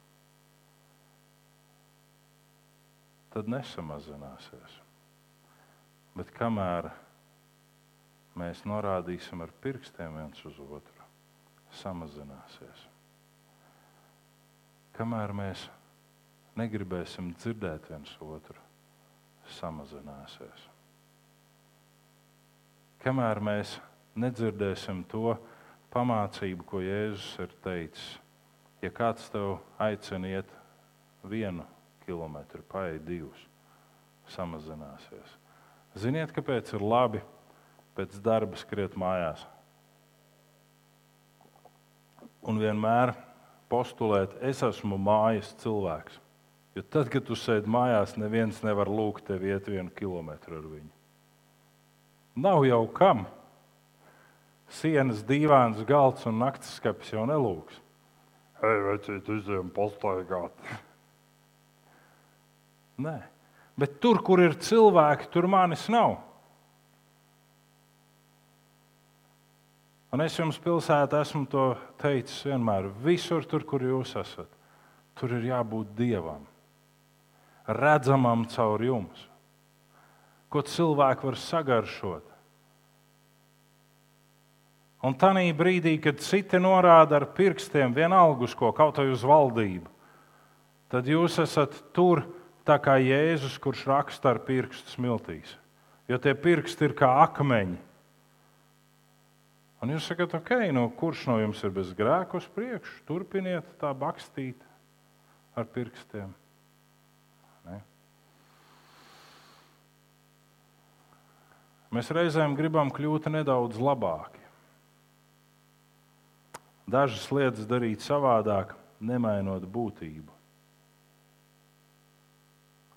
tad nesamazināsies. Bet kamēr mēs norādīsim ar pirkstiem viens uz otru, samazināsies. Kamēr mēs negribēsim dzirdēt viens otru, samazināsies. Kamēr mēs nedzirdēsim to pamācību, ko Jēzus ir teicis, ja kāds tev aicina iet vienu kilometru, paiet divus, samazināsies. Ziniet, kāpēc ir labi pēc darba skriet mājās? Un vienmēr postulēt, es esmu mājas cilvēks. Jo tad, kad tu sēdi mājās, neviens nevar lūgt tevi iet vienu kilometru ar viņu. Nav jau kam. Sienas, dīvāns, galds un naktas skats jau nelūgs. Ej, vecīt, izējām pastaigāt. Nē, bet tur, kur ir cilvēki, tur manis nav. Un es jums pilsētā esmu to teicis vienmēr. Visur, tur, kur jūs esat, tur ir jābūt dievam redzamam caur jums, ko cilvēki var sagaršot. Un tajā brīdī, kad citi norāda ar pirkstiem vienalga uz ko, kaut vai uz valdību, tad jūs esat tur tā kā Jēzus, kurš raksta ar pirkstu smiltīs. Jo tie pirksti ir kā akmeņi. Un jūs sakat, ok, no kurš no jums ir bez grēka uz priekšu? Turpiniet tā bakstīt ar pirkstiem. Mēs reizēm gribam kļūt nedaudz labāki. Dažas lietas darīt savādāk, nemainot būtību.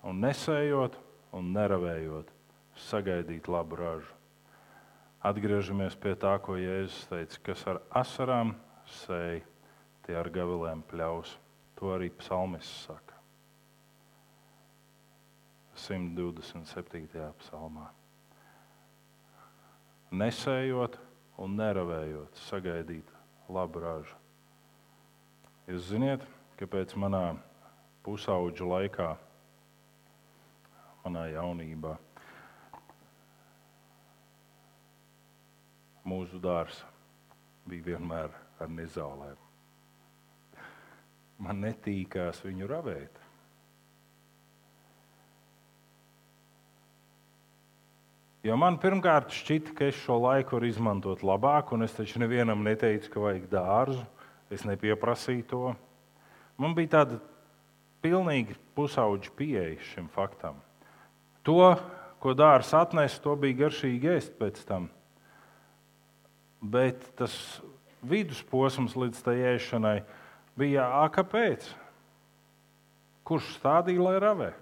Un nesējot un neravējot, sagaidīt labu ražu. Atgriežamies pie tā, ko Jēzus teica, kas ar asarām sēž, tie ar gavilēm pļaus. To arī psalmists saka. 127. psalmā. Nesējot un neravējot, sagaidīt labu ražu. Jūs zināt, kāpēc manā pusauģa laikā, manā jaunībā, mūsu dārsts bija vienmēr ar nezālēm. Man netīkās viņu ravēt. Jo man pirmkārt šķita, ka es šo laiku varu izmantot labāk, un es taču nevienam neteicu, ka vajag dārzu. Es nepieprasīju to. Man bija tāda pilnīgi pusauģa pieeja šim faktam. To, ko dārsts atnesa, to bija garšīgi ēst pēc tam. Bet tas vidusposms līdz tai ēšanai bija A, kāpēc? Kurš stādīja, lai ravē?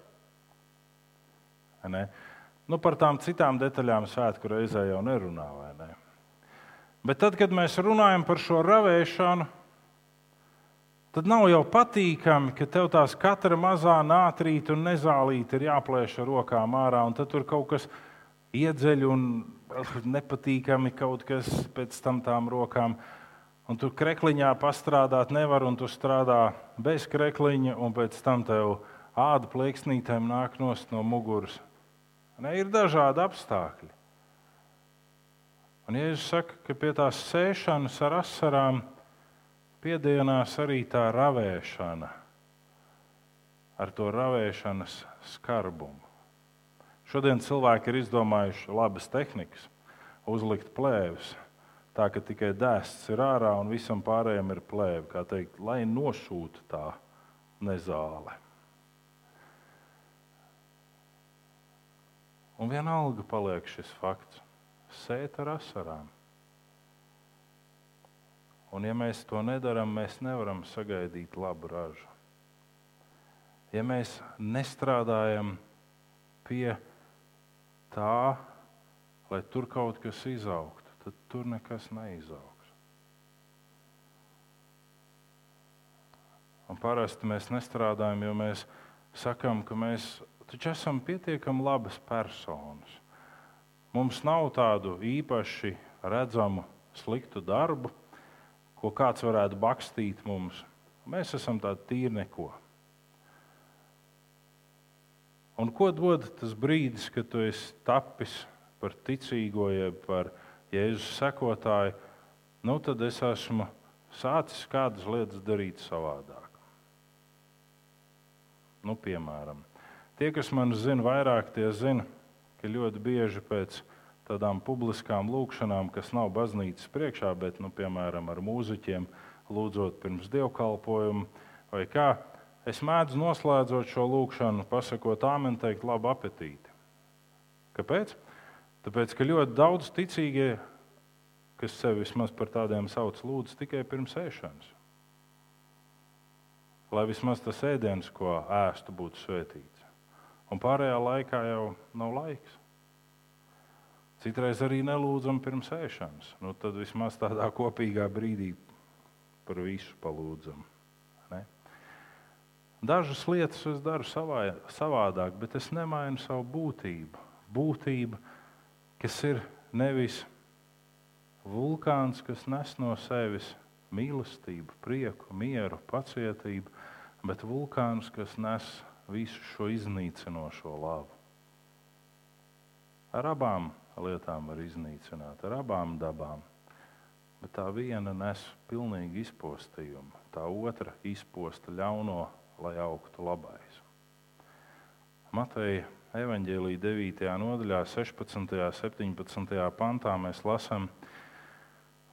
Nu, par tām citām detaļām svētku reizē jau nerunā. Ne? Bet tad, kad mēs runājam par šo ravēšanu, tad nav jau patīkami, ka tev tās katra mazā nātrīta un nezālīta ir jāplēš ar rokām ārā, un tur kaut kas iedzeļ un nepatīkami kaut kas pēc tam tām rokām. Un tu krekliņā pastrādāt nevar, un tu strādā bez krekliņa, un pēc tam tev āda plēksnītēm nāk no muguras. Ne, ir dažādi apstākļi. Un Jēzus saka, ka pie tās sēšanas ar asarām piedienās arī tā ravēšana, ar to ravēšanas skarbumu. Šodien cilvēki ir izdomājuši labas tehnikas, uzlikt plēves, tā ka tikai dēsts ir ārā un visam pārējiem ir plēve, kā teikt, lai nošūta tā nezāle. Un vienalga paliek šis fakts - sēt ar asarām. Un, ja mēs to nedarām, mēs nevaram sagaidīt labu ražu. Ja mēs nestrādājam pie tā, lai tur kaut kas izaugtu, tad tur nekas neizaugs. Un parasti mēs nestrādājam, jo mēs sakām, ka mēs taču esam pietiekami labas personas. Mums nav tādu īpaši redzamu sliktu darbu, ko kāds varētu bakstīt mums. Mēs esam tādi tīri neko. Un ko dod tas brīdis, kad tu esi tapis par ticīgo, jeb par Jēzus sekotāju? Nu, tad es esmu sācis kādas lietas darīt savādāk. Nu, piemēram, Tie, kas man zina vairāk, tie zina, ka ļoti bieži pēc tādām publiskām lūkšanām, kas nav baznīcas priekšā, bet, nu, piemēram, ar mūziķiem, lūdzot pirms dievkalpojuma vai kā, es mēdzu noslēdzot šo lūkšanu, pasakot āmen, teikt labu apetīti. Kāpēc? Tāpēc, ka ļoti daudz ticīgie, kas sevi vismaz par tādiem sauc, lūdz tikai pirms ēšanas. Lai vismaz tas ēdiens, ko ēstu, būtu svētīts un pārējā laikā jau nav laiks. Citreiz arī nelūdzam pirms ēšanas. Nu, tad vismaz tādā kopīgā brīdī par visu palūdzam. Ne? Dažas lietas es daru savā, savādāk, bet es nemainu savu būtību. Būtība, kas ir nevis vulkāns, kas nes no sevis mīlestību, prieku, mieru, pacietību, bet vulkāns, kas nes visu šo iznīcinošo labu. Ar abām lietām var iznīcināt, ar abām dabām. Bet tā viena nes pilnīgi izpostījumu, tā otra izposta ļauno, lai augtu labais. Mateja evanģēlīja 9. nodaļā, 16. un 17. pantā mēs lasām,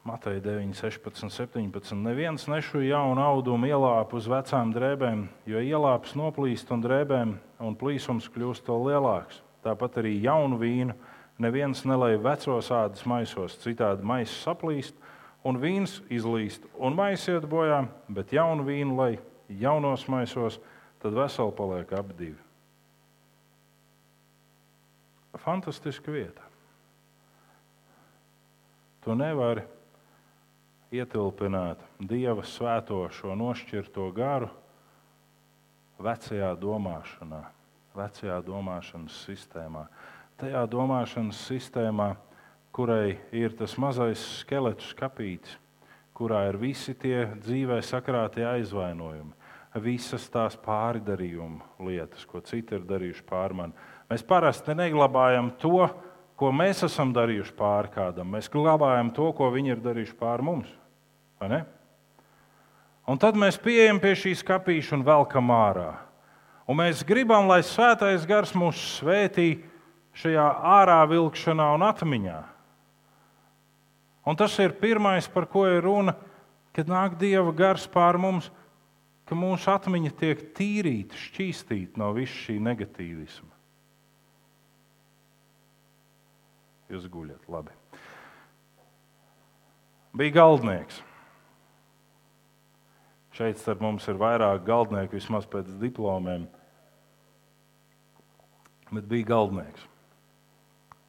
ka Mateja 9, 16, 17. Neviens nešu jaunu audumu ielāp uz vecām drēbēm, jo ielāps noplīst un drēbēm, un plīsums kļūst to lielāks. Tāpat arī jaunu vīnu neviens nelēja vecos ādas maisos, citādi maisis saplīst, un vīns izlīst, un maisiet iet bojā, bet jaunu vīnu lai jaunos maisos, tad veseli paliek abi divi. Fantastiska vieta. To nevar ietilpināt Dieva svēto šo nošķirto garu vecajā domāšanā, vecajā domāšanas sistēmā. Tajā domāšanas sistēmā, kurai ir tas mazais skeletu skāpītis, kurā ir visi tie dzīvē sakrātie aizvainojumi, visas tās pārdarījuma lietas, ko citi ir darījuši pār mani. Mēs parasti neglabājam to, ko mēs esam darījuši pāri kādam. Mēs glabājam to, ko viņi ir darījuši pāri mums. Un tad mēs pieejam pie šīs kapīša un velkam ārā. Un mēs gribam, lai svētais gars mūs svētī šajā ārā vilkšanā un atmiņā. Un tas ir pirmais, par ko ir runa, kad nāk Dieva gars pār mums, ka mūsu atmiņa tiek tīrīta, šķīstīta no visa šī negatīvisma. Jūs guļat, labi. Bija galdnieks. Šeit starp mums ir vairāk galdnieku, vismaz pēc diplomiem. Bet bija galdnieks.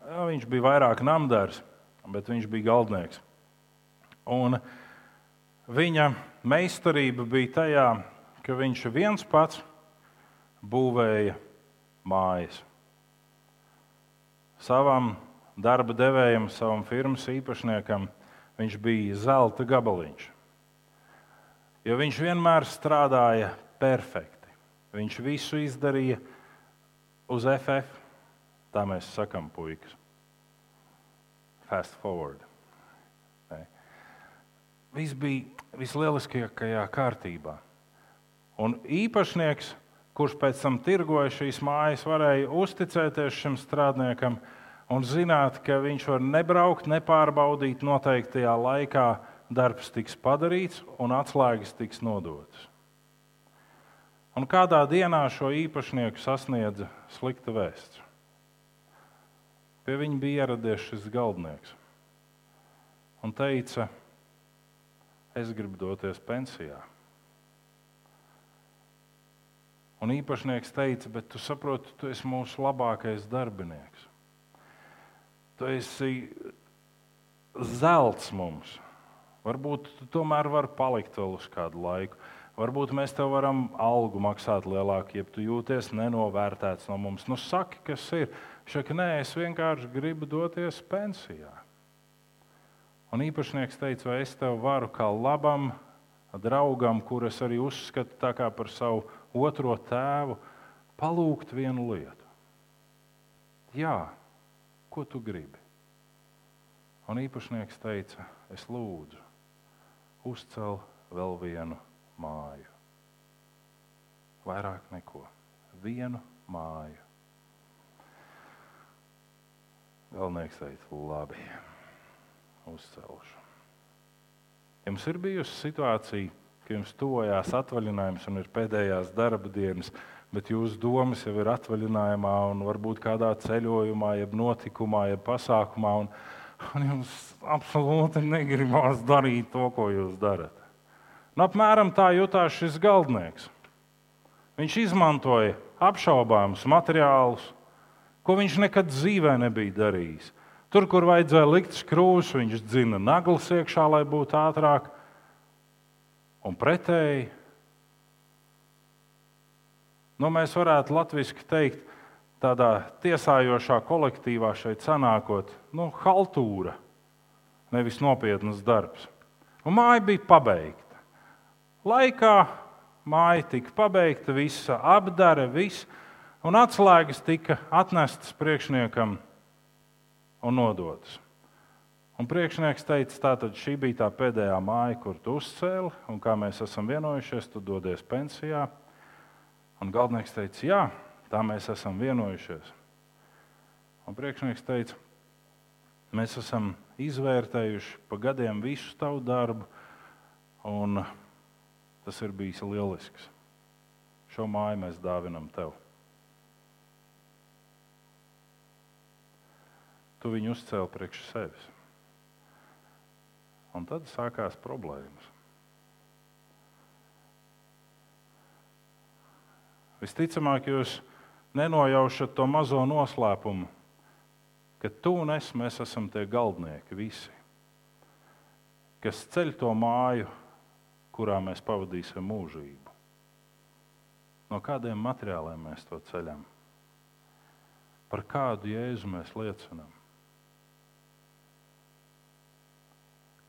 Viņš bija vairāk namdārs bet viņš bija galdnieks. Un viņa meistarība bija tajā, ka viņš viens pats būvēja mājas. Savam darba devējam, savam firmas īpašniekam, viņš bija zelta gabaliņš. Jo viņš vienmēr strādāja perfekti. Viņš visu izdarīja uz FF. Tā mēs sakām, puikas fast forward. Ne? Viss bija vislielākajā kārtībā. Un īpašnieks, kurš pēc tam tirgoja šīs mājas, varēja uzticēties šim strādniekam un zināt, ka viņš var nebraukt, nepārbaudīt noteiktajā laikā, darbs tiks padarīts un atslēgas tiks nodotas. Un kādā dienā šo īpašnieku sasniedza slikta vēsts. Pie viņa bija ieradies šis galdnieks un teica, es gribu doties pensijā. Un īpašnieks teica, bet tu saproti, tu esi mūsu labākais darbinieks. Tu esi zelts mums. Varbūt tu tomēr vari palikt vēl uz kādu laiku. Varbūt mēs tev varam algu maksāt lielāku, ja tu jūties nenovērtēts no mums. Nu, saki, kas ir. Saka, nē, es vienkārši gribu doties pensijā. Un īpašnieks teica, vai es tev varu kā labam draugam, kurus arī uzskatu par savu otro tēvu, palūgt vienu lietu. Jā, ko tu gribi? Un īpašnieks teica, es lūdzu, uzcel vēl vienu māju. Vairāk neko. Vienu māju. Galvenais teica, labi, uzcelšu. Jums ir bijusi situācija, ka jums tuvojās atvaļinājums un ir pēdējās darba dienas, bet jūsu domas jau ir atvaļinājumā, un varbūt kādā ceļojumā, jeb notikumā, jeb pasākumā, un, un jums absolūti negribās darīt to, ko jūs darat. Un apmēram tā jutās šis galdnieks. Viņš izmantoja apšaubāmus materiālus, ko viņš nekad dzīvē nebija darījis. Tur, kur vajadzēja likt skrūves, viņš dzina naglas iekšā, lai būtu ātrāk. Un pretēji, nu, mēs varētu latviešu teikt, tādā tiesājošā kolektīvā šeit sanākot, nu, haltūra, nevis nopietnas darbs. Un māja bija pabeigta. Laikā māja tika pabeigta, visa apdara, viss un atslēgas tika atnestas priekšniekam un nodotas. Un priekšnieks teica, tātad šī bija tā pēdējā māja, kur tu uzcēli, un kā mēs esam vienojušies, tu dodies pensijā. Un galdnieks teica, jā, tā mēs esam vienojušies. Un priekšnieks teica, mēs esam izvērtējuši pa gadiem visu tavu darbu, un tas ir bijis lielisks. Šo māju mēs dāvinam tev. tu viņu uzcēli priekš sevis. Un tad sākās problēmas. Visticamāk, jūs nenojaušat to mazo noslēpumu, ka tu un es mēs esam tie galdnieki visi, kas ceļ to māju, kurā mēs pavadīsim mūžību. No kādiem materiāliem mēs to ceļam? par kādu jēzu mēs liecinām.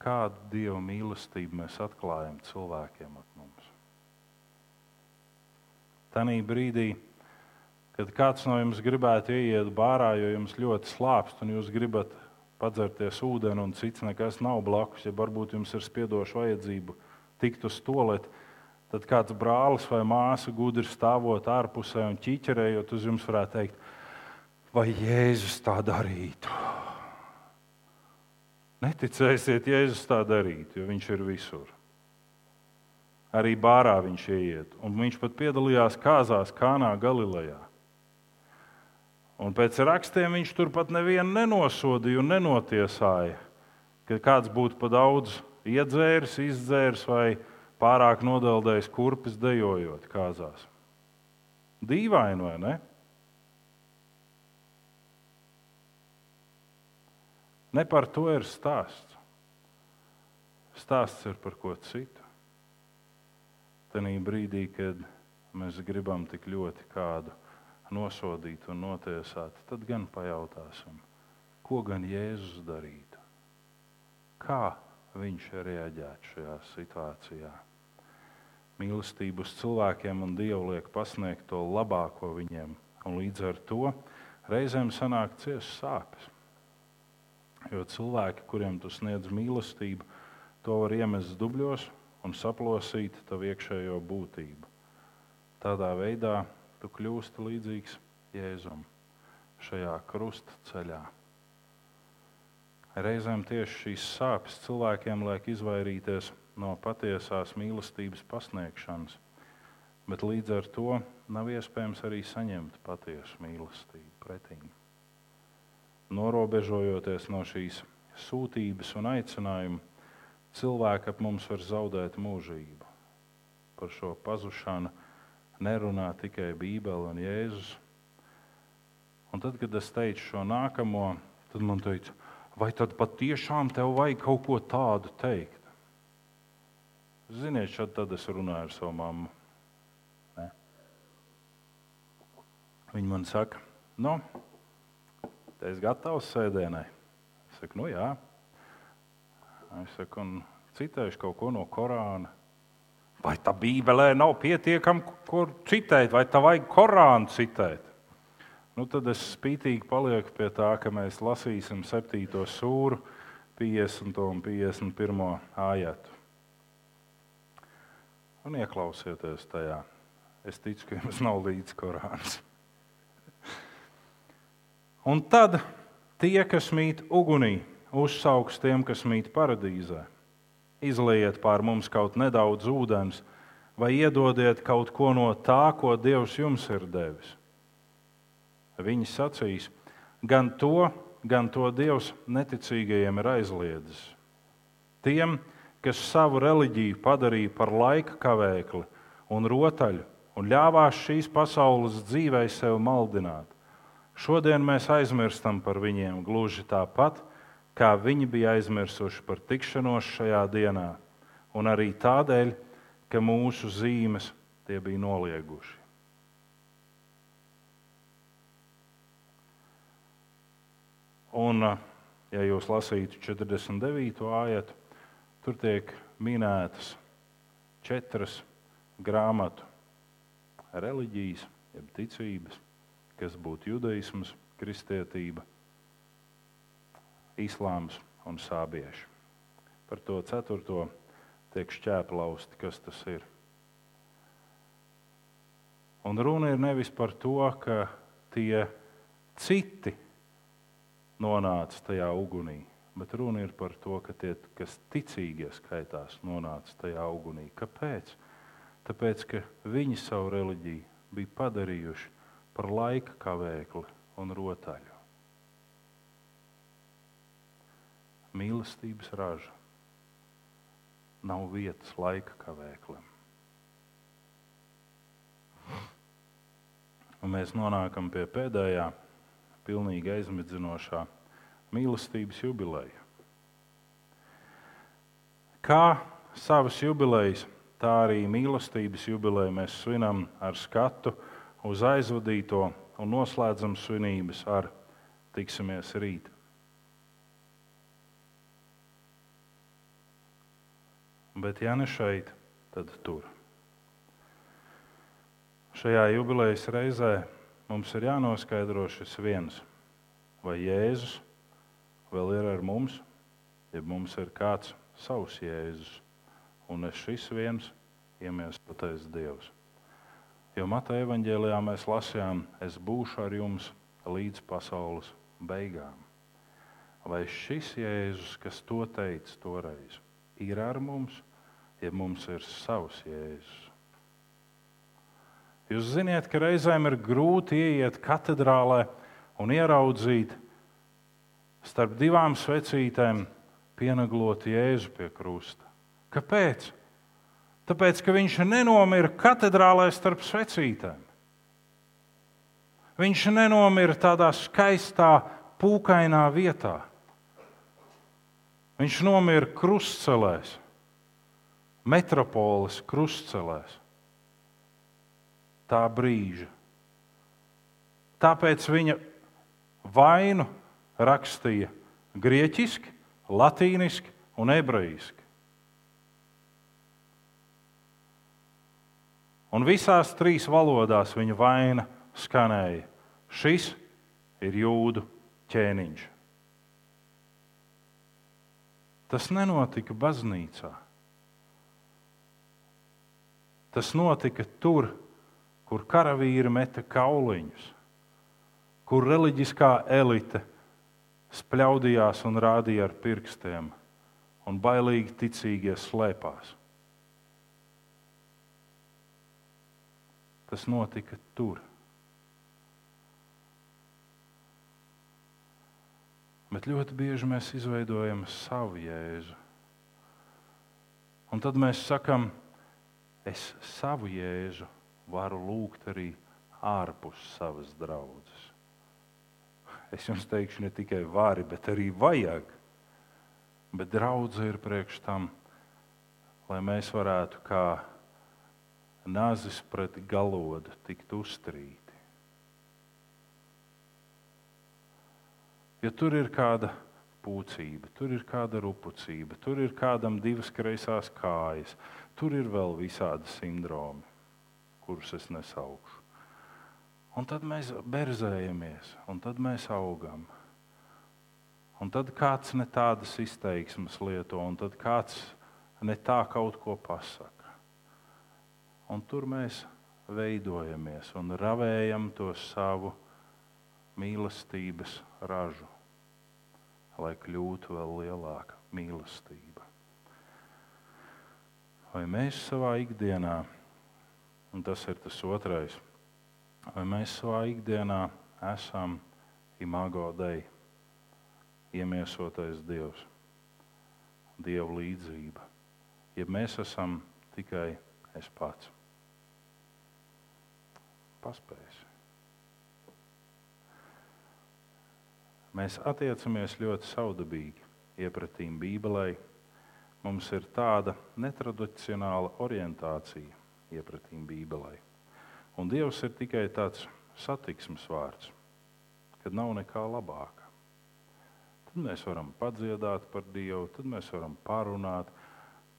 Kādu dievu mīlestību mēs atklājam cilvēkiem ap mums. Tanī brīdī, kad kāds no jums gribētu ieiet bārā, jo jums ļoti slāpst un jūs gribat padzerties ūdeni, un cits nekas nav blakus, ja varbūt jums ir spiedoša vajadzība tikt uz toaleti, tad kāds brālis vai māsa gudri stāvot ārpusē un ķīķerējot uz jums, varētu teikt, vai Jēzus tā darītu. Neticēsiet, Jēzus tā darītu, jo viņš ir visur. Arī bārā viņš ieiet, un viņš pat piedalījās kāzās Kānā, Galilejā. Un pēc rakstiem viņš turpat nevienu nenosodīja un nenotiesāja, ka kāds būtu pa daudz iedzēris, izdzēris vai pārāk nodeldējis kurpes dejojot kāzās. Dīvaini, vai ne? Ne par to ir stāsts. Stāsts ir par ko citu. Tenī brīdī, kad mēs gribam tik ļoti kādu nosodīt un notiesāt, tad gan pajautāsim, ko gan Jēzus darītu? Kā viņš reaģētu šajā situācijā? Mīlestību uz cilvēkiem un Dievu liek pasniegt to labāko viņiem, un līdz ar to reizēm sanāk ciešas sāpes. Jo cilvēki, kuriem tu sniedz mīlestību, to var iemest dubļos un saplosīt tavu iekšējo būtību. Tādā veidā tu kļūsti līdzīgs Jēzum šajā krusta ceļā. Reizēm tieši šīs sāpes cilvēkiem liek izvairīties no patiesās mīlestības pasniegšanas, bet līdz ar to nav iespējams arī saņemt patiesu mīlestību pretī norobežojoties no šīs sūtības un aicinājuma, cilvēki ap mums var zaudēt mūžību. Par šo pazušanu nerunā tikai Bībele un Jēzus. Un tad, kad es teicu šo nākamo, tad man teica, vai tad patiešām tev vajag kaut ko tādu teikt? Ziniet, šad tad es runāju ar savu mammu. Ne? Viņa man saka, nu, Es gatavs sēdienai. Es saku, nu jā. Es saku, un citēšu kaut ko no Korāna. Vai tā Bībelē nav pietiekami, kur citēt, vai tā vajag Korānu citēt? Nu, tad es spītīgi palieku pie tā, ka mēs lasīsim 7. sūru, 50. un 51. ājatu. Un ieklausieties tajā. Es ticu, ka jums nav līdzi Korāns. Un tad tie, kas mīt ugunī, uzsauks tiem, kas mīt paradīzē. Izliet pār mums kaut nedaudz ūdens, vai iedodiet kaut ko no tā, ko Dievs jums ir devis. Viņi sacīs, gan to, gan to Dievs neticīgajiem ir aizliedzis. Tiem, kas savu reliģiju padarīja par laika kavēkli un rotaļu un ļāvās šīs pasaules dzīvei sev maldināt Šodien mēs aizmirstam par viņiem gluži tāpat, kā viņi bija aizmirsuši par tikšanos šajā dienā, un arī tādēļ, ka mūsu zīmes tie bija nolieguši. Un, ja jūs lasītu 49. ājatu, tur tiek minētas četras grāmatu reliģijas, jeb ticības kas būtu judaisms, kristietība, islāms un sābieši. Par to ceturto tiek šķēplausti, kas tas ir. Un runa ir nevis par to, ka tie citi nonāca tajā ugunī, bet runa ir par to, ka tie, kas ticīgie skaitās, nonāca tajā ugunī. Kāpēc? Tāpēc, ka viņi savu reliģiju bija padarījuši par laika kavēkli un rotaļu. Mīlestības raža nav vietas laika kavēklim. Un mēs nonākam pie pēdējā, pilnīgi aizmidzinošā mīlestības jubileja. Kā savas jubilejas, tā arī mīlestības jubileju mēs svinam ar skatu uz aizvadīto un noslēdzam svinības ar tiksimies rīt. Bet, ja ne šeit, tad tur. Šajā jubilejas reizē mums ir jānoskaidro šis viens, vai Jēzus vēl ir ar mums, ja mums ir kāds savs Jēzus, un es šis viens iemiesotais Dievs. Jo Mateja evanģēlijā mēs lasījām, es būšu ar jums līdz pasaules beigām. Vai šis Jēzus, kas to teica toreiz, ir ar mums, ja mums ir savs Jēzus? Jūs zināt, ka reizēm ir grūti ieiet katedrālē un ieraudzīt starp divām svecītēm pieneglot Jēzu pie krusta. Kāpēc? Tāpēc, ka viņš nenomira katedrālē starp svecītēm. Viņš nenomira tādā skaistā, pūkainā vietā. Viņš nomira krustcelēs, metropoles krustcelēs. Tā brīža. Tāpēc viņa vainu rakstīja grieķiski, latīniski un ebrejiski. Un visās trīs valodās viņa vaina skanēja: Šis ir jūdu ķēniņš. Tas nenotika baznīcā. Tas notika tur, kur karavīri meta kauliņus, kur reliģiskā elite spļaudījās un rādīja ar pirkstiem, un bailīgi ticīgie slēpās. Tas notika tur. Bet ļoti bieži mēs izveidojam savu jēzu. Un tad mēs sakām, es savu jēzu varu lūgt arī ārpus savas draudzes. Es jums teikšu, ne tikai vari, bet arī vajag. Bet draudzene ir priekš tam, lai mēs varētu kā nazis pret galodu tikt uztrīti. Ja tur ir kāda pūcība, tur ir kāda rupucība, tur ir kādam divas kreisās kājas, tur ir vēl visādi sindromi, kurus es nesaukšu. Un tad mēs berzējamies, un tad mēs augam. Un tad kāds ne tādas izteiksmes lieto, un tad kāds ne tā kaut ko pasaka. Un tur mēs veidojamies un ravējam to savu mīlestības ražu, lai kļūtu vēl lielāka mīlestība. Vai mēs savā ikdienā, un tas ir tas otrais, vai mēs savā ikdienā esam imago dei, iemiesotais Dievs, Dieva līdzība, ja mēs esam tikai es pats paspējis. Mēs attiecamies ļoti saudabīgi iepratīm Bībelē. Mums ir tāda netradicionāla orientācija iepratīm Bībelē. Un Dievs ir tikai tāds satiksmes vārds, kad nav nekā labāka. Tad mēs varam padziedāt par Dievu, tad mēs varam parunāt,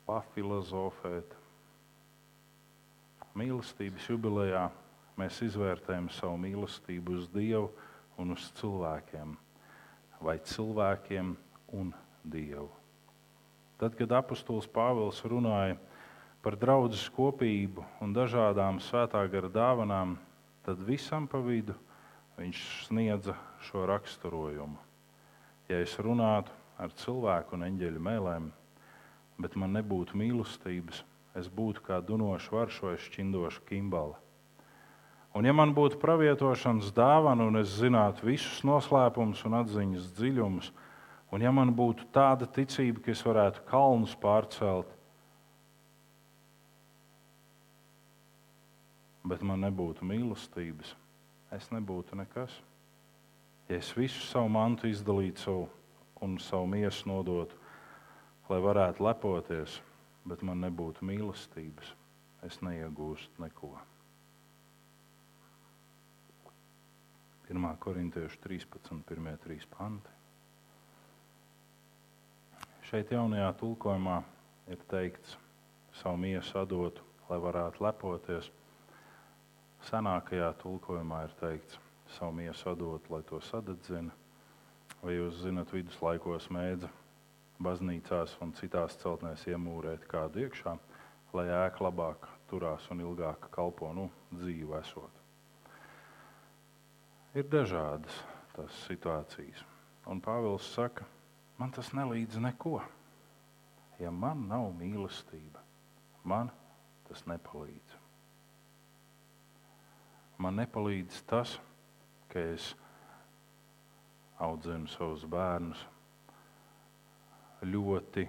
pafilozofēt. Mīlestības jubilejā mēs izvērtējam savu mīlestību uz Dievu un uz cilvēkiem, vai cilvēkiem un Dievu. Tad, kad apustulis Pāvils runāja par draudzes kopību un dažādām svētā gara dāvanām, tad visam pa vidu viņš sniedza šo raksturojumu. Ja es runātu ar cilvēku un eņģeļu mēlēm, bet man nebūtu mīlestības, es būtu kā dunošs varš vai šķindoša kimbala. Un, ja man būtu pravietošanas dāvana, un es zinātu visus noslēpumus un atziņas dziļumus, un ja man būtu tāda ticība, ka es varētu kalnus pārcelt, bet man nebūtu mīlestības, es nebūtu nekas. Ja es visu savu mantu izdalītu savu un savu miesu nodotu, lai varētu lepoties, bet man nebūtu mīlestības, es neiegūstu neko. 1. korintiešu 13, 1. 3 panti. Šeit jaunajā tulkojumā ir teikts, savu miesu atdotu, lai varētu lepoties. Senākajā tulkojumā ir teikts, savu miesu atdotu, lai to sadedzina. Vai jūs zinat, viduslaikos mēdza baznīcās un citās celtnēs iemūrēt kādu iekšā, lai ēka labāk turās un ilgāk kalpo nu, dzīvu esot. Ir dažādas tās situācijas. Un Pāvils saka, man tas nelīdz neko. Ja man nav mīlestība, man tas nepalīdz. Man nepalīdz tas, ka es audzinu savus bērnus ļoti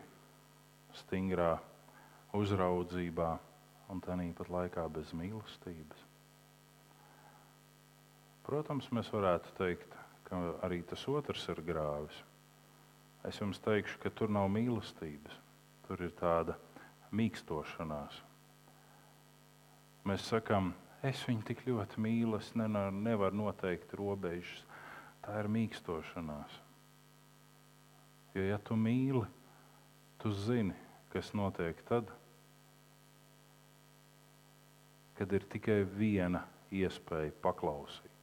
stingrā uzraudzībā un tā nīpat laikā bez mīlestības. Protams, mēs varētu teikt, ka arī tas otrs ir grāvis. Es jums teikšu, ka tur nav mīlestības, tur ir tāda mīkstošanās. Mēs sakām, es viņu tik ļoti mīlu, es nevaru noteikt robežas. Tā ir mīkstošanās. Jo, ja tu mīli, tu zini, kas notiek tad, kad ir tikai viena iespēja paklausīt.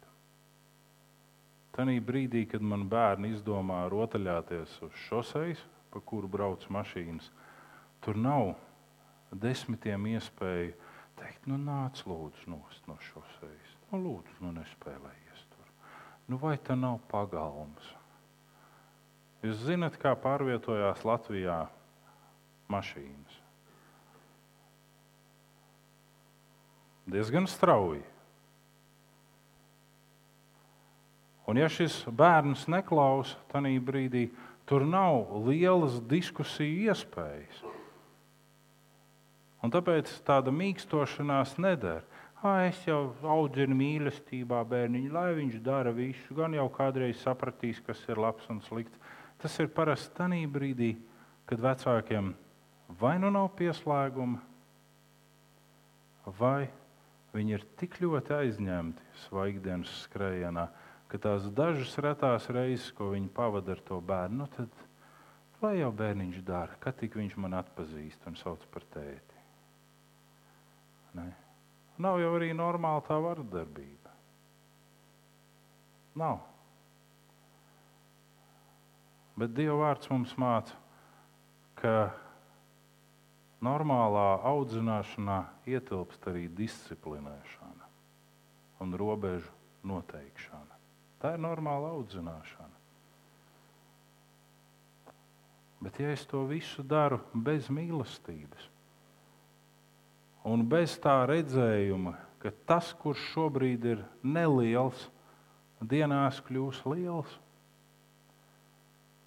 Tanī brīdī, kad man bērni izdomā rotaļāties uz šoseis, pa kuru brauc mašīnas, tur nav desmitiem iespēju teikt, nu nāc lūdzu nost no šoseis. Nu, lūdzu, nu nespēlējies tur. Nu, vai tā nav pagalms? Jūs zinat, kā pārvietojās Latvijā mašīnas? Diezgan strauji. Un ja šis bērns neklausa tajā brīdī, tur nav lielas diskusiju iespējas. Un tāpēc tāda mīkstošanās neder. Ah, es jau audzinu mīlestībā bērniņu, lai viņš dara visu. Gan jau kādreiz sapratīs, kas ir labs un slikts. Tas ir parasti tajā brīdī, kad vecākiem vai nu nav pieslēguma, vai viņi ir tik ļoti aizņemti svaigdienas skrējienā, ka tās dažas retās reizes, ko viņi pavada ar to bērnu, nu tad lai jau bērniņš dara, kad tik viņš man atpazīst un sauc par tēti. Ne? Nav jau arī normāla tā vardarbība. Nav. Bet Dieva vārds mums māca, ka normālā audzināšanā ietilpst arī disciplinēšana un robežu noteikšana. Tā ir normāla audzināšana. Bet, ja es to visu daru bez mīlestības un bez tā redzējuma, ka tas, kurš šobrīd ir neliels, dienās kļūs liels,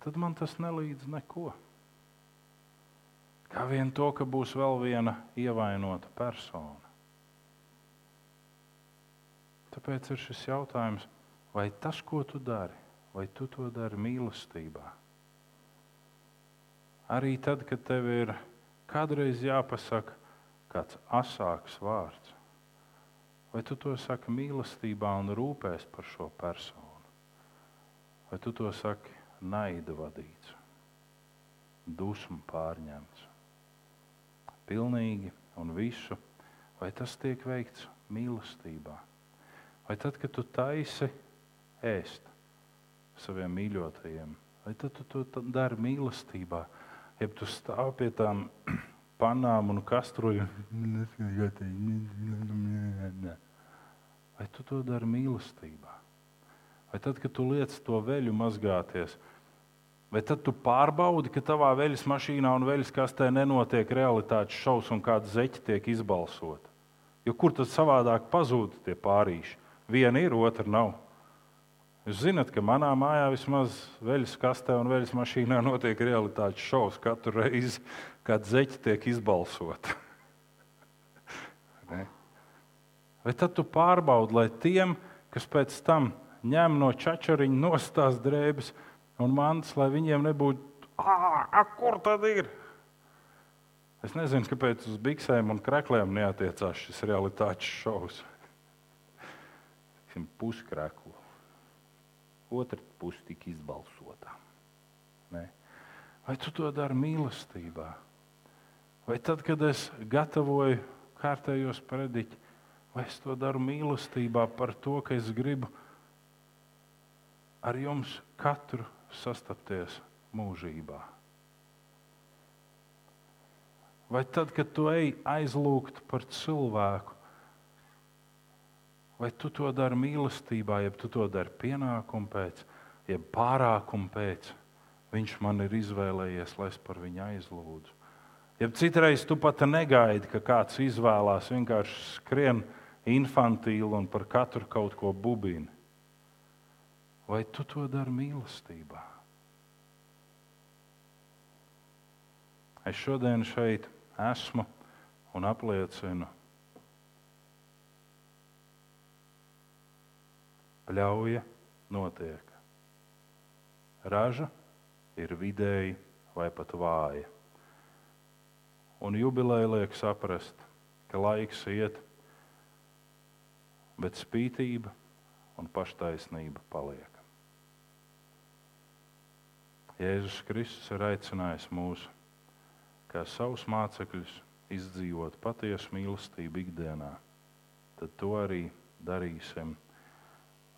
tad man tas nelīdz neko. Kā vien to, ka būs vēl viena ievainota persona. Tāpēc ir šis jautājums, vai tas, ko tu dari, vai tu to dari mīlestībā? Arī tad, kad tev ir kādreiz jāpasaka kāds asāks vārds, vai tu to saki mīlestībā un rūpēs par šo personu, vai tu to saki naida vadīts, dusmu pārņemts, pilnīgi un visu, vai tas tiek veikts mīlestībā? Vai tad, kad tu taisi ēst saviem mīļotajiem, vai tad tu to dari mīlestībā, ja tu stāv pie tām panām un kastroju, vai tu to dari mīlestībā? Vai tad, kad tu liec to veļu mazgāties, vai tad tu pārbaudi, ka tavā veļas mašīnā un veļas kastē nenotiek realitātes šausmas un kāda zeķa tiek izbalsota? Jo kur tad savādāk pazūd tie pārīši? Viena ir, otra nav. Jūs zināt, ka manā mājā vismaz veļas kastē un veļas mašīnā notiek realitātes šovs katru reizi, kad zeķi tiek izbalsoti. Vai tad tu pārbaudi, lai tiem, kas pēc tam ņem no čačariņa nostās drēbes un mantas, lai viņiem nebūtu, ah, kur tad ir? Es nezinu, kāpēc uz biksēm un krekliem neatiecās šis realitātes šovs. Puskreklu. Otra puse tika izbalsota. Ne? Vai tu to dari mīlestībā? Vai tad, kad es gatavoju kārtējos prediķus, vai es to daru mīlestībā par to, ka es gribu ar jums katru sastapties mūžībā? Vai tad, kad tu ej aizlūgt par cilvēku, vai tu to dari mīlestībā, jeb tu to dari pienākumu pēc, jeb pārākumu pēc? Viņš man ir izvēlējies, lai es par viņu aizlūdzu. Ja citreiz tu pat negaidi, ka kāds izvēlās vienkārši skrien infantīli un par katru kaut ko bubini. Vai tu to dari mīlestībā? Es šodien šeit esmu un apliecinu, pļauja notiek. Raža ir vidēji vai pat vāja. Un jubileja liek saprast, ka laiks iet, bet spītība un paštaisnība paliek. Jēzus Kristus ir aicinājis mūs, kā savus mācekļus, izdzīvot patiesu mīlestību ikdienā. Tad to arī darīsim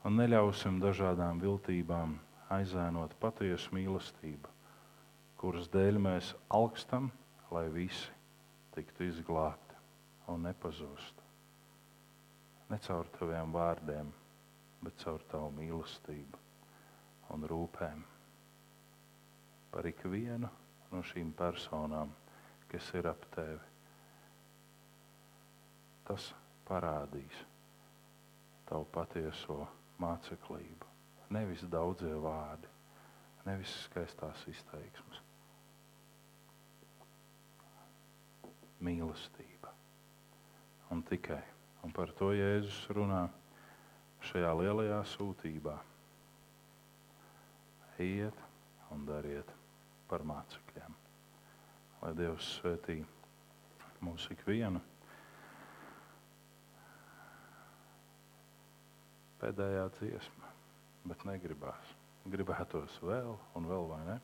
un neļausim dažādām viltībām aizēnot patiesu mīlestību, kuras dēļ mēs augstam, lai visi tiktu izglābti un nepazustu. Ne caur taviem vārdiem, bet caur tavu mīlestību un rūpēm par ikvienu no šīm personām, kas ir ap tevi. Tas parādīs tavu patieso māceklību nevis daudzie vārdi, nevis skaistās izteiksmes. Mīlestība. Un tikai. Un par to Jēzus runā šajā lielajā sūtībā. Ejiet un dariet par mācekļiem. Lai Dievs svētī mūsu ikvienu. Pēdējā dziesma bet negribās. Gribētos vēl un vēl, vai ne?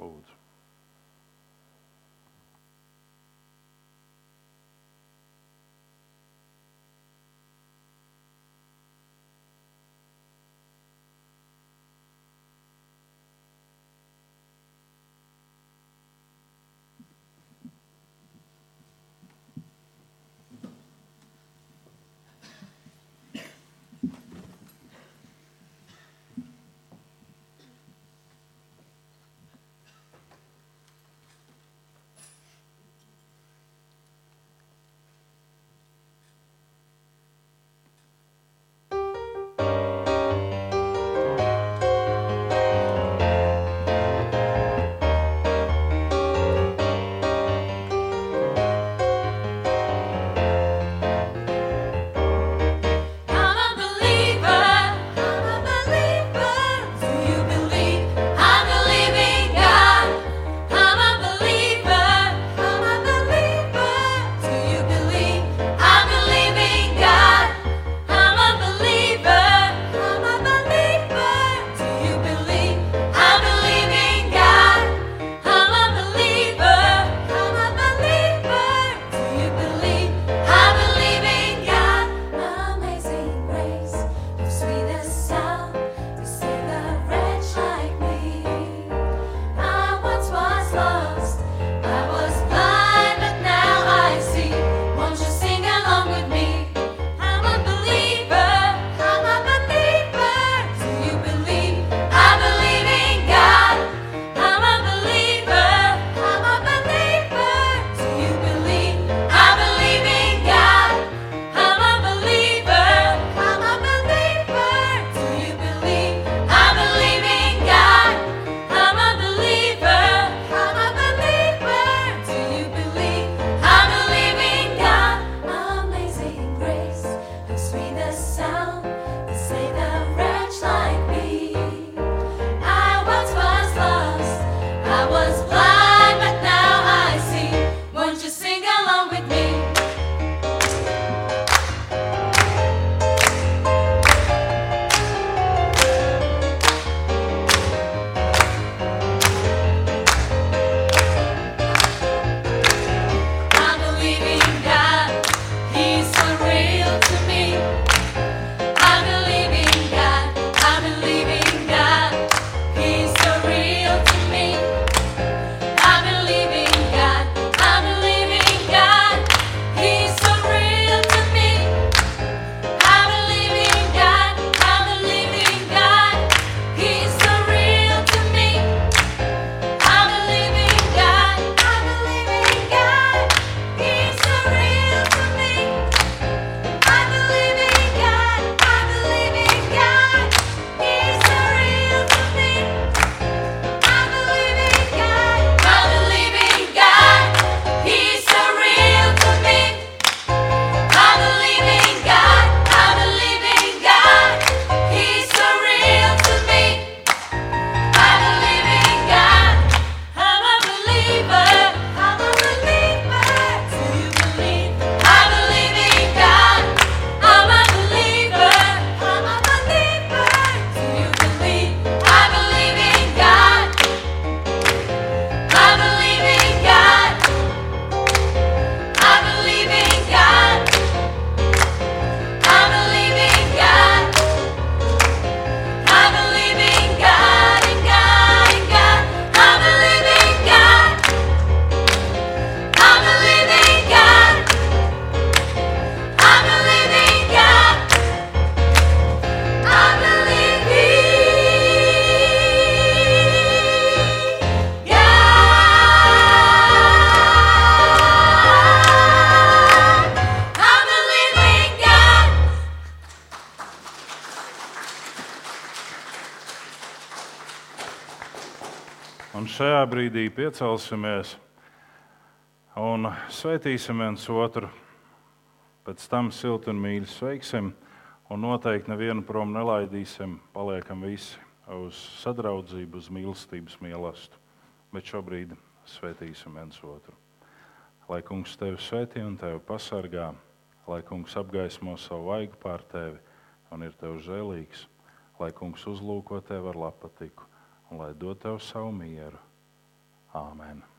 Lūdzu. Piecelsimies un sveitīsim viens otru. Pēc tam silti un mīļi sveiksim, un noteikti nevienu prom nelaidīsim. Paliekam visi uz sadraudzību, uz mīlestības mīlestību. Bet šobrīd sveitīsim viens otru. Lai kungs tevi svētī un tevi pasargā, lai kungs apgaismo savu vaigu pār tevi un ir tev žēlīgs, lai kungs uzlūko tevi ar lapatiku un lai dod tev savu mieru. Āmen!